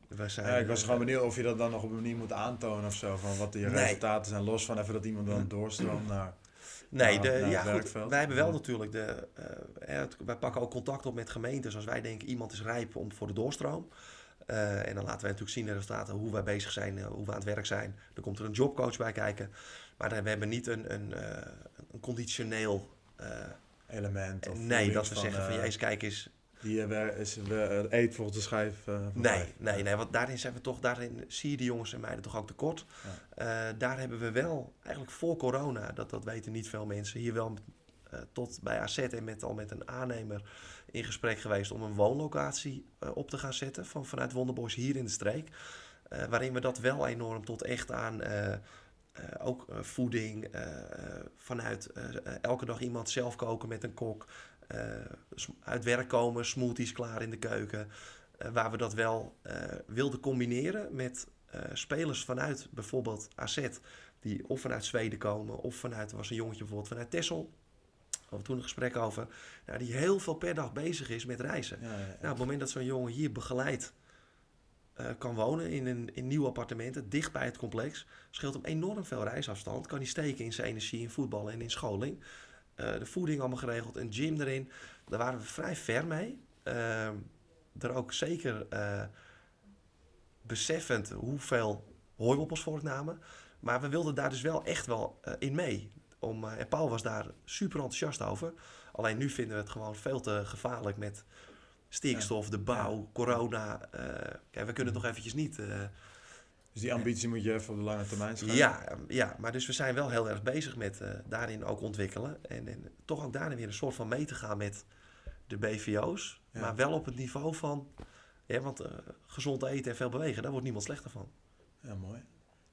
We zijn, Ja, ik was gewoon benieuwd of je dat dan nog op een manier moet aantonen of zo. Van wat die Nee. resultaten zijn, los van even dat iemand dan doorstroomt naar... Nee, de, ja, goed, werkveld. wij hebben wel Ja. natuurlijk de. eh, het- wij pakken ook contact op met gemeentes als wij denken iemand is rijp om voor de doorstroom. Eh, en dan laten wij natuurlijk zien de resultaten, hoe wij bezig zijn, eh, hoe we aan het werk zijn. Er komt er een jobcoach bij kijken. Maar dan- we hebben niet een, een, eh, een conditioneel. eh, Element. Of nee, dat we zeggen van eh, jezus, kijk eens. Die eh, is, we- eet volgens de schijf eh, van Nee, nee, nee, want daarin zijn we toch, daarin zie je die jongens en meiden toch ook tekort. Eh, daar hebben we wel, eigenlijk voor corona, dat, dat weten niet veel mensen, hier wel eh, tot bij AZ en met, al met een aannemer in gesprek geweest om een woonlocatie eh, op te gaan zetten van, vanuit Wonderboys hier in de streek. Eh, waarin we dat wel enorm tot echt aan eh, eh, ook eh, voeding, eh, vanuit eh, eh, elke dag iemand zelf koken met een kok, eh, uit werk komen, smoothies klaar in de keuken. Eh, waar we dat wel eh, wilden combineren met eh, spelers vanuit bijvoorbeeld AZ, die of vanuit Zweden komen, of vanuit, er was een jongetje bijvoorbeeld vanuit. We hadden toen een gesprek over, nou, die heel veel per dag bezig is met reizen. Ja, ja, ja. Nou, op het moment dat zo'n jongen hier begeleid eh, kan wonen in een in nieuwe appartementen, dicht bij het complex, scheelt hem enorm veel reisafstand. Kan hij steken in zijn energie in voetballen en in scholing. Eh, de voeding allemaal geregeld, een gym erin. Daar waren we vrij ver mee. Ehm er ook zeker eh, beseffend hoeveel hooiwoppels voorknamen. Maar we wilden daar dus wel echt wel eh, in mee. Om, en Paul was daar super enthousiast over. Alleen nu vinden we het gewoon veel te gevaarlijk met stikstof, de bouw, corona. kijk, we kunnen toch eventjes niet... Dus die ambitie moet je even op de lange termijn schrijven. ja, um, ja, maar dus we zijn wel heel erg bezig met eh, daarin ook ontwikkelen. En, en toch ook daarin weer een soort van mee te gaan met de BVO's. Ja. Maar wel op het niveau van... Ja, want eh, gezond eten en veel bewegen, daar wordt niemand slechter van. Ja, mooi.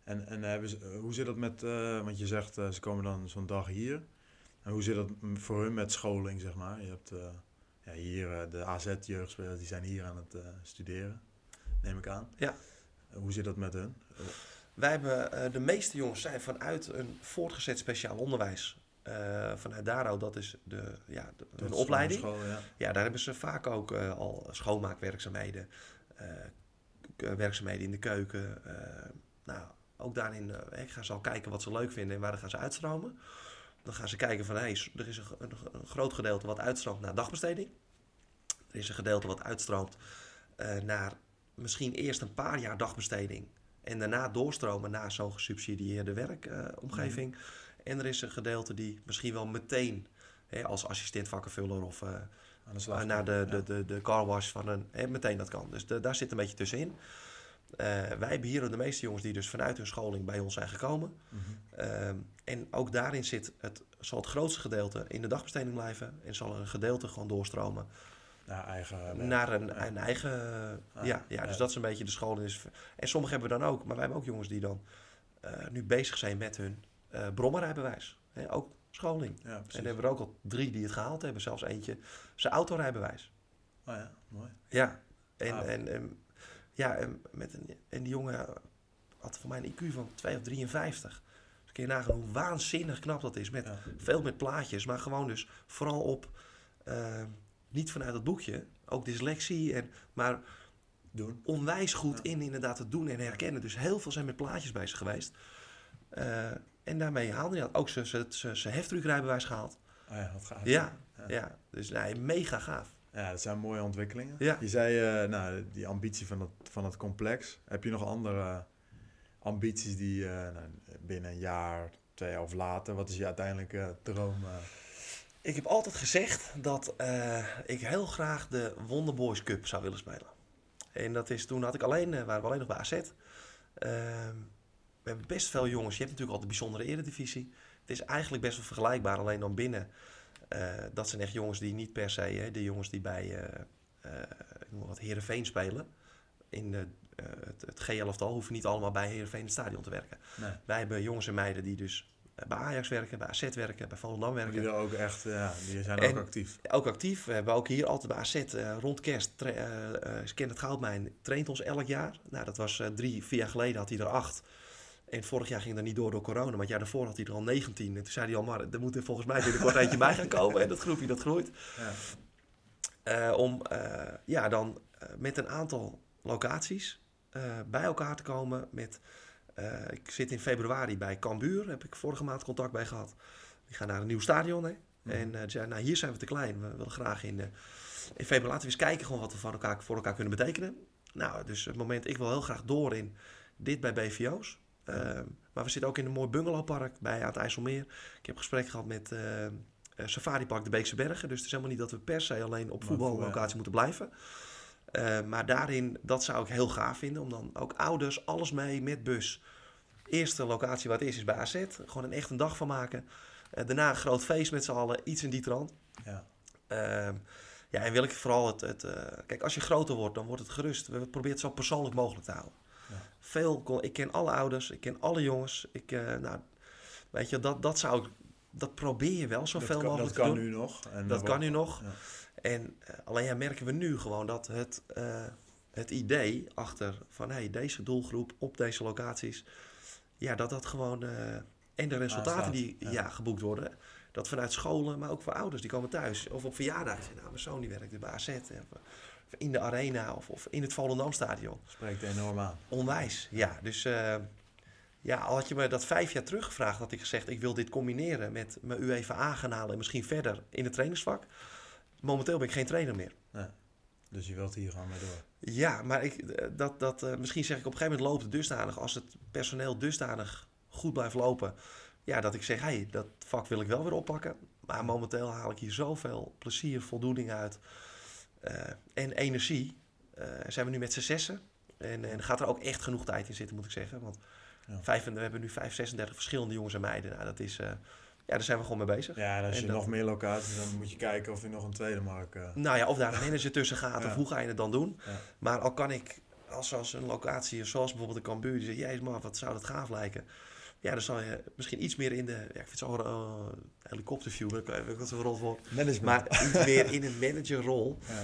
En, en hebben ze, eh, hoe zit dat met, want je zegt ze komen dan zo'n dag hier. En hoe zit dat voor hun met scholing, zeg maar? Je hebt ja, hier de AZ-jeugdspelers, die zijn hier aan het studeren, neem ik aan. Ja. Hoe zit dat met hun? Wij hebben, eh, de meeste jongens zijn vanuit een voortgezet speciaal onderwijs. eh, vanuit Daro, dat is de, ja, de, Dat opleiding. School, ja. Ja, daar hebben ze vaak ook eh, al schoonmaakwerkzaamheden, werkzaamheden in de keuken. nou, ook daarin ik ga ze al kijken wat ze leuk vinden en waar gaan ze uitstromen. Dan gaan ze kijken van, hé, hey, er is een, een, een groot gedeelte wat uitstroomt naar dagbesteding. Er is een gedeelte wat uitstroomt naar misschien eerst een paar jaar dagbesteding. En daarna doorstromen naar zo'n gesubsidieerde werkomgeving. En er is een gedeelte die misschien wel meteen hè, als assistent vakkenvuller of eh, Aan de slag. uh, naar de, Ja. de, de, de car wash van een... Hè, meteen dat kan. Dus de- daar zit een beetje tussenin. Eh, wij hier de meeste jongens die dus vanuit hun scholing bij ons zijn gekomen. Mhm. Ehm, en ook daarin zit het, zal het grootste gedeelte in de dagbesteding blijven. En zal er een gedeelte gewoon doorstromen Naar eigen werk. naar een, Ja. een eigen... Ah, ja, ja, dus dat is een beetje de scholing. Is, en sommigen hebben we dan ook. Maar wij hebben ook jongens die dan eh, nu bezig zijn met hun eh brommerrijbewijs. Hè, ook scholing. Ja, En dan hebben we er ook al drie die het gehaald hebben. Zelfs eentje zijn autorijbewijs. Oh ja, mooi. Ja, en, en, en, ja, en, met een, en die jongen had voor mij een IQ van 2 of 53. Dus kun je nagaan hoe waanzinnig knap dat is. Met, Ja. Veel met plaatjes, maar gewoon dus vooral op, eh, niet vanuit het boekje, ook dyslexie, en, maar Doen. onwijs goed in inderdaad het doen en herkennen. Dus heel veel zijn met plaatjes bezig geweest. Eh, en daarmee haalde hij dat. Ook zijn- zijn zijn- zijn heftruckrijbewijs gehaald. Oh ja, wat gaaf. Ja, Ja. ja. dus nee, mega gaaf. Ja, dat zijn mooie ontwikkelingen. Ja. Je zei, eh, nou, die ambitie van het, van het complex. Heb je nog andere ambities die eh, nou, binnen een jaar, twee jaar of later, wat is je uiteindelijke droom? Ik heb altijd gezegd dat eh, ik heel graag de Wonderboys Cup zou willen spelen. En dat is toen had ik alleen, eh, waren we alleen nog bij AZ. Ehm, we hebben best veel jongens. Je hebt natuurlijk al de bijzondere eredivisie. Het is eigenlijk best wel vergelijkbaar, alleen dan binnen. Eh, dat zijn echt jongens die niet per se, hè, de jongens die bij wat Heerenveen spelen. In de het, het G11-tal hoeven niet allemaal bij Heerenveen in het stadion te werken. Nee. Wij hebben jongens en meiden die dus bij Ajax werken, bij AZ werken, bij Volendam werken. Die, ook echt, ja, die zijn En- ook actief. Ook actief. We hebben ook hier altijd bij AZ eh, rond kerst. eh, Ken het Goudmijn traint ons elk jaar. Nou, dat was eh, drie, vier jaar geleden had hij er acht. En vorig jaar ging dat niet door door corona. Maar het jaar daarvoor had hij er al 19. En toen zei hij al, maar er moet er volgens mij binnenkort eentje bij gaan komen. En dat groepje dat groeit. Ja. Eh, om ja, dan met een aantal locaties bij elkaar te komen. Met, eh, ik zit in februari bij Cambuur, heb ik vorige maand contact bij gehad. Die gaan naar een nieuw stadion. Hè? Mhm. En eh, die zeiden, nou, hier zijn we te klein. We willen graag in, eh, in februari laten we eens kijken gewoon wat we voor elkaar, voor elkaar kunnen betekenen. Nou, dus het moment, ik wil heel graag door in dit bij BVO's. Eh, maar we zitten ook in een mooi bungalowpark bij aan het IJsselmeer. Ik heb gesprek gehad met eh, eh, Safari Park de Beekse Bergen. Dus het is helemaal niet dat we per se alleen op voetballocatie moeten blijven. Eh, maar daarin, dat zou ik heel gaaf vinden. Om dan ook ouders, alles mee met bus. Eerste locatie wat is, is bij AZ. Gewoon een echt een dag van maken. Eh, daarna een groot feest met z'n allen. Iets in die trant. Ja. Ehm, ja, en wil ik vooral het... het eh, kijk, als je groter wordt, dan wordt het gerust. We proberen het zo persoonlijk mogelijk te houden. Ja. Veel, ik ken alle ouders, ik ken alle jongens. Ik, nou, weet je, dat, dat zou ik... Dat probeer je wel zoveel dat kan, mogelijk dat kan te doen. nu nog. En Dat kan wordt- nu nog. Ja. En eh, alleen ja, merken we nu gewoon dat het, eh, het idee achter van hey, deze doelgroep op deze locaties, ja, dat dat gewoon eh, en de resultaten die ja. ja. geboekt worden, dat vanuit scholen, maar ook voor ouders die komen thuis of op verjaardagen. zeggen, Nou, mijn zoon die werkt bij AZ of, in de arena of, of in het Volendamstadion. Spreekt enorm aan. Onwijs, ja. Dus ja, al had je me dat vijf jaar terug gevraagd, had ik gezegd, ik wil dit combineren met mijn UEFA gaan halen en misschien verder in het trainingsvak. Momenteel ben ik geen trainer meer. Dus je wilt hier gewoon mee door. Ja, maar ik, eh, dat, dat, eh, misschien zeg ik op een gegeven moment loopt het dusdanig, als het personeel dusdanig goed blijft lopen, ja, dat ik zeg, hey, dat vak wil ik wel weer oppakken. Maar momenteel haal ik hier zoveel plezier, voldoening uit eh, en energie. Zijn we nu met z'n zessen. En, en gaat er ook echt genoeg tijd in zitten, moet ik zeggen. Want Ja. vijf, we hebben nu 5, 36 verschillende jongens en meiden. Nou, dat is, ja, daar zijn we gewoon mee bezig. Ja, en als En je dat- nog meer locaties, dan moet je kijken of je nog een tweede markt... eh, Nou ja, of daar een manager tussen gaat, Ja. of hoe ga je het dan doen? Ja. Maar al kan ik, als, als een locatie, zoals bijvoorbeeld de Cambuur, die zegt, jezus man, wat zou dat gaaf lijken. Ja, dan zal je misschien iets meer in de, ja, ik vind het zo uh, helikopterview, wil ik, wil ik dat zo rot voor. management. Maar iets meer in een managerrol. ja.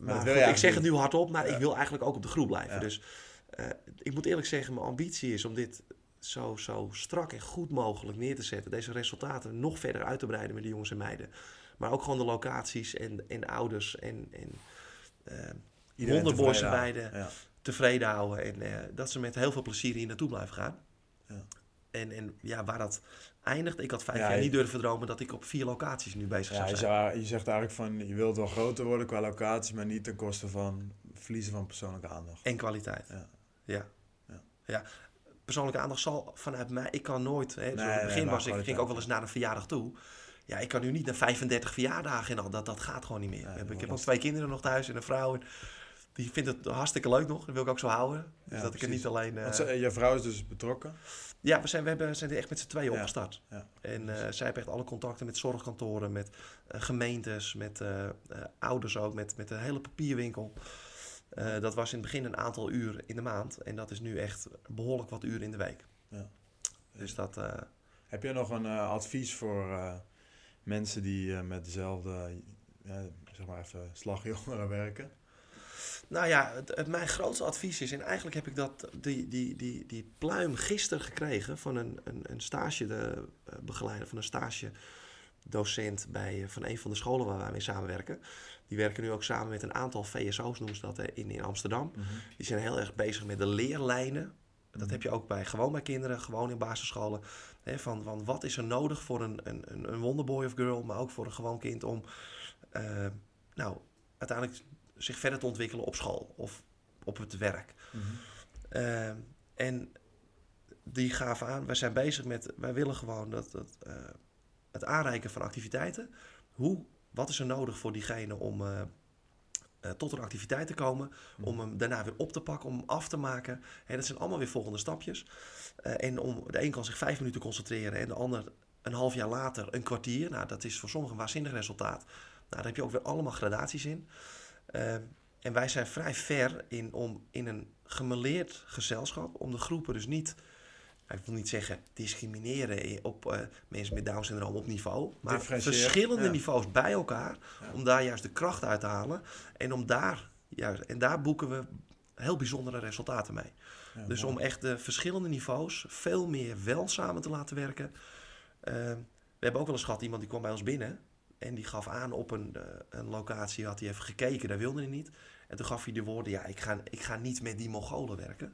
Maar, goed, ik zeg het nu hardop, maar ik wil eigenlijk ook op de groep blijven. Dus eh, ik moet eerlijk zeggen, mijn ambitie is om dit zo, zo strak en goed mogelijk neer te zetten. Deze resultaten nog verder uit te breiden met de jongens en meiden. Maar ook gewoon de locaties en, en de ouders en, en eh, Iedereen wonderboys tevreden houden. Ja. tevreden houden. En eh, dat ze met heel veel plezier hier naartoe blijven gaan. Ja. En, en ja, waar dat eindigt, ik had vijf Ja, jaar je- niet durven dromen dat ik op vier locaties nu bezig Ja, zou je, zijn. zou- je zegt eigenlijk van, je wilt wel groter worden qua locatie, maar niet ten koste van verliezen van persoonlijke aandacht. En kwaliteit. Ja. Ja. Ja. Persoonlijke aandacht zal vanuit mij... Ik kan nooit... Hè, Nee, in het nee, begin was ik, ging ik ook wel eens naar een verjaardag toe. Ja, ik kan nu niet naar 35 verjaardagen en al. Dat, dat gaat gewoon niet meer. Nee, ik heb ook twee kinderen nog thuis en een vrouw. En die vindt het hartstikke leuk nog. Dat wil ik ook zo houden. Dus Ja, dat ik precies. niet alleen... eh, Want ze- je vrouw is dus betrokken. Ja, we zijn, we hebben, zijn er echt met z'n tweeën Ja. opgestart. Ja. En eh, zij heeft echt alle contacten met zorgkantoren, met eh, gemeentes, met eh, eh, ouders ook, met, met de hele papierwinkel. Eh, dat was in het begin een aantal uur in de maand. En dat is nu echt behoorlijk wat uren in de week. Ja. Dus dat... eh, Heb je nog een eh, advies voor mensen die met dezelfde, zeg maar even, slagjongeren werken? Nou ja, het, het- mijn grootste advies is, en eigenlijk heb ik dat, die, die, die, die pluim gisteren gekregen van een, een, een stage de, eh, begeleider, van een stagedocent bij, eh, van een van de scholen waar wij mee samenwerken. Die werken nu ook samen met een aantal VSO's, noemen ze dat, hè, in, in Amsterdam. Die zijn heel erg bezig met de leerlijnen. Dat Mhm. heb je ook bij, gewoon bij kinderen, gewoon in basisscholen. Hè, van, van wat is er nodig voor een, een, een- wonderboy of girl, maar ook voor een gewoon kind om eh, nou, uiteindelijk zich verder te ontwikkelen op school of op het werk. Mhm. Eh, en die gaven aan, wij zijn bezig met, wij willen gewoon dat, dat, eh, het aanreiken van activiteiten. Hoe, wat is er nodig voor diegene om eh, eh, tot een activiteit te komen, om hem daarna weer op te pakken, om hem af te maken. Hè, dat zijn allemaal weer volgende stapjes. Eh, en om, de een kan zich vijf minuten concentreren en de ander een half jaar later een kwartier. Nou, dat is voor sommigen een waanzinnig resultaat. Nou, daar heb je ook weer allemaal gradaties in. Eh, en wij zijn vrij ver in om in een gemeleerd gezelschap om de groepen dus niet, ik wil niet zeggen discrimineren op uh, mensen met Down syndroom op niveau, maar verschillende ja. niveaus bij elkaar, Ja. om daar juist de kracht uit te halen en om daar, juist, en daar boeken we heel bijzondere resultaten mee. Ja, Dus mooi. om echt de verschillende niveaus veel meer wel samen te laten werken. Uh, we hebben ook wel eens gehad, iemand die kwam bij ons binnen en die gaf aan op een, uh, een locatie, had hij even gekeken, daar wilde hij niet. En toen gaf hij de woorden, ja, ik ga, ik ga niet met die Mongolen werken.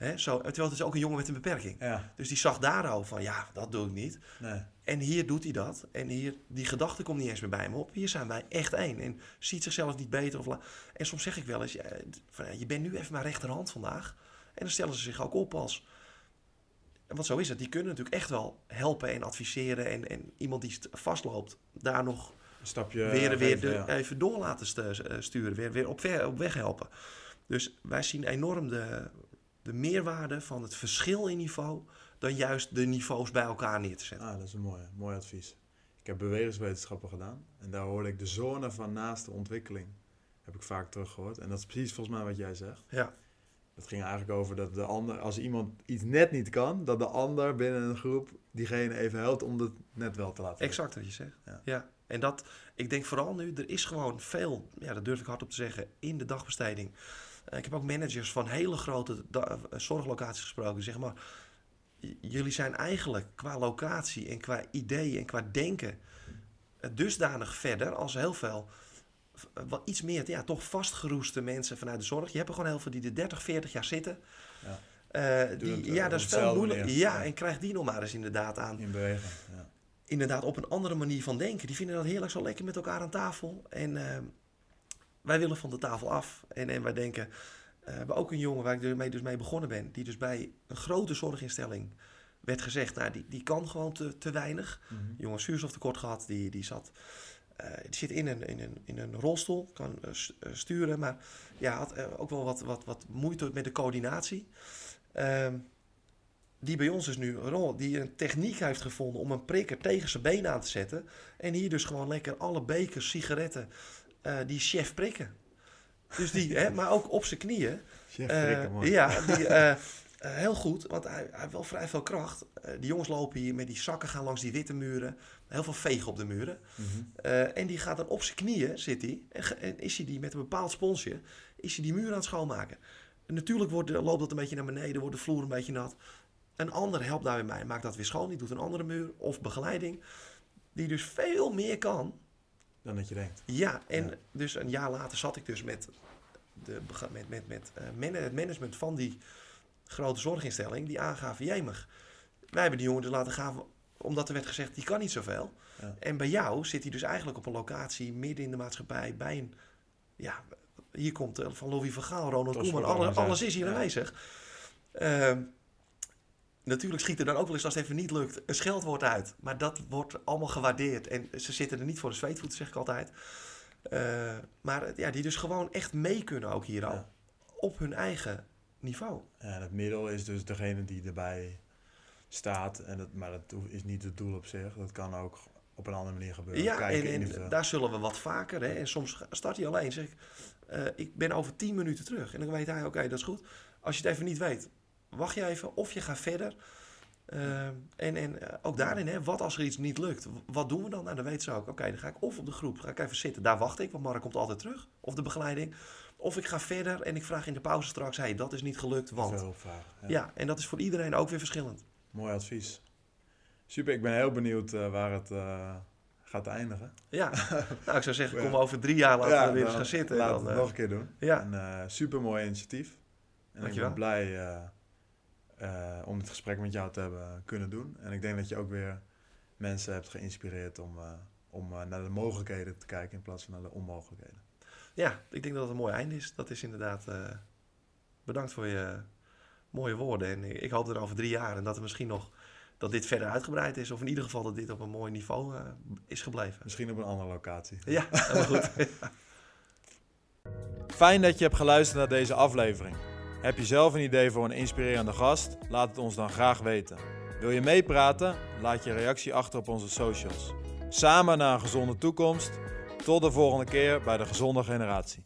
Hè, zo, terwijl het is ook een jongen met een beperking. Ja, Dus die zag daar al van, ja, dat doe ik niet. nee. En hier doet hij dat. En hier, die gedachte komt niet eens meer bij me op. Hier zijn wij echt één. En ziet zichzelf niet beter. Of en soms zeg ik wel eens, ja, van, je bent nu even mijn rechterhand vandaag. En dan stellen ze zich ook op als... Want zo is het. Die kunnen natuurlijk echt wel helpen en adviseren. En, en iemand die st- vastloopt, daar nog Een stapje weer, weer geven, de- ja. even door laten eh, sturen. Weer, weer op, op weg helpen. Dus wij zien enorm de, de meerwaarde van het verschil in niveau... dan juist de niveaus bij elkaar neer te zetten. Ah, dat is een mooi, mooi advies. Ik heb bewegingswetenschappen gedaan en daar hoorde ik de zone van naaste ontwikkeling. Heb ik vaak teruggehoord. En dat is precies volgens mij wat jij zegt. Ja. Dat ging eigenlijk over dat de ander, als iemand iets net niet kan, dat de ander binnen een groep diegene even helpt om het net wel te laten. Exact wat je zegt. Ja. Ja. En dat, ik denk vooral nu, er is gewoon veel, ja, dat durf ik hardop te zeggen, in de dagbesteding. Ik heb ook managers van hele grote eh, zorglocaties gesproken. zeggen maar, jullie zijn eigenlijk qua locatie en qua ideeën en qua denken eh, dusdanig verder als heel veel, eh, wat iets meer, ja, toch vastgeroeste mensen vanuit de zorg. Je hebt er gewoon heel veel die er 30, 40 jaar zitten. Ja. Die, het, ja, dat is veel moeilijk. Ja, Ja. en krijg die nog maar eens inderdaad aan In beweging. Ja. inderdaad op een andere manier van denken. Die vinden dat heerlijk zo lekker met elkaar aan tafel. En eh, wij willen van de tafel af. En, en wij denken, eh, we hebben ook een jongen waar ik mee, dus mee begonnen ben, die dus bij een grote zorginstelling werd gezegd, nou, die, die kan gewoon te, te weinig. Mhm. Jongen zuurstoftekort gehad, die, die zat... eh, die zit in een, in, een, in een rolstoel, kan eh, st- sturen, maar ja, had ook wel wat, wat, wat moeite met de coördinatie. Ehm, die bij ons dus nu een rol, die een techniek heeft gevonden om een prikker tegen zijn been aan te zetten. En hier dus gewoon lekker alle bekers, sigaretten, eh, die chef prikken. Dus die, hè, maar ook op zijn knieën. Chef Eh, Frikken, mooi. ja, die, eh, heel goed, want hij, hij heeft wel vrij veel kracht. Die jongens lopen hier met die zakken, gaan langs die witte muren. Heel veel vegen op de muren. Mhm. En die gaat dan op zijn knieën, zit hij. En, is hij die met een bepaald sponsje, is hij die muur aan het schoonmaken. En natuurlijk wordt, loopt dat een beetje naar beneden, wordt de vloer een beetje nat. Een ander helpt daar weer mee, maakt dat weer schoon. Die doet een andere muur of begeleiding. Die dus veel meer kan Dan dat je denkt. ja, en Ja. dus een jaar later zat ik dus met, de, met, met, met eh, het management van die grote zorginstelling, die aangaven, jemig, wij hebben die jongen dus laten gaan, omdat er werd gezegd, die kan niet zoveel. Ja. En bij jou zit hij dus eigenlijk op een locatie midden in de maatschappij, bij een, ja, hier komt eh, van Louis van Gaal, Ronald Koeman, alle, Topsportorganisatie. alles is hier aanwezig. Ehm, natuurlijk schiet er dan ook wel eens als het even niet lukt een scheldwoord uit. Maar dat wordt allemaal gewaardeerd. En ze zitten er niet voor de zweetvoeten, zeg ik altijd. Eh, maar ja, die dus gewoon echt mee kunnen ook hier al. Ja. Op hun eigen niveau. En het middel is dus degene die erbij staat. En dat, maar dat is niet het doel op zich. Dat kan ook op een andere manier gebeuren. Ja, Kijken en, en daar zullen we wat vaker. Hè, en soms start hij alleen. Zeg ik, eh, ik ben over 10 minuten terug. En dan weet hij, oké, dat is goed. Als je het even niet weet, wacht je even. Of je gaat verder. Eh, en en eh, ook daarin, hè, wat als er iets niet lukt? Wat doen we dan? Nou, dan weet ze ook. Oké, dan ga ik of op de groep, ga ik even zitten. Daar wacht ik, want Mark komt altijd terug. Of de begeleiding. Of ik ga verder en ik vraag in de pauze straks... hey, dat is niet gelukt, want... Vragen. Ja. Ja, en dat is voor iedereen ook weer verschillend. Mooi advies. Super, ik ben heel benieuwd eh, waar het gaat eindigen. Ja, nou, ik zou zeggen, kom over drie jaar laten we weer eens gaan zitten. Laten we het nog een keer doen. ja. Een super mooi initiatief. En Dankjewel. ik ben blij eh, om het gesprek met jou te hebben kunnen doen. En ik denk dat je ook weer mensen hebt geïnspireerd om, eh, om eh, naar de mogelijkheden te kijken in plaats van naar de onmogelijkheden. Ja, ik denk dat het een mooi einde is. Dat is inderdaad. bedankt voor je mooie woorden. En ik hoop dat over drie jaar en dat er misschien nog dat dit verder uitgebreid is. Of in ieder geval dat dit op een mooi niveau is gebleven. Misschien op een andere locatie. Ja, helemaal goed. Fijn dat je hebt geluisterd naar deze aflevering. Heb je zelf een idee voor een inspirerende gast? Laat het ons dan graag weten. Wil je meepraten? Laat je reactie achter op onze socials. Samen naar een gezonde toekomst. Tot de volgende keer bij de Gezonde Generatie.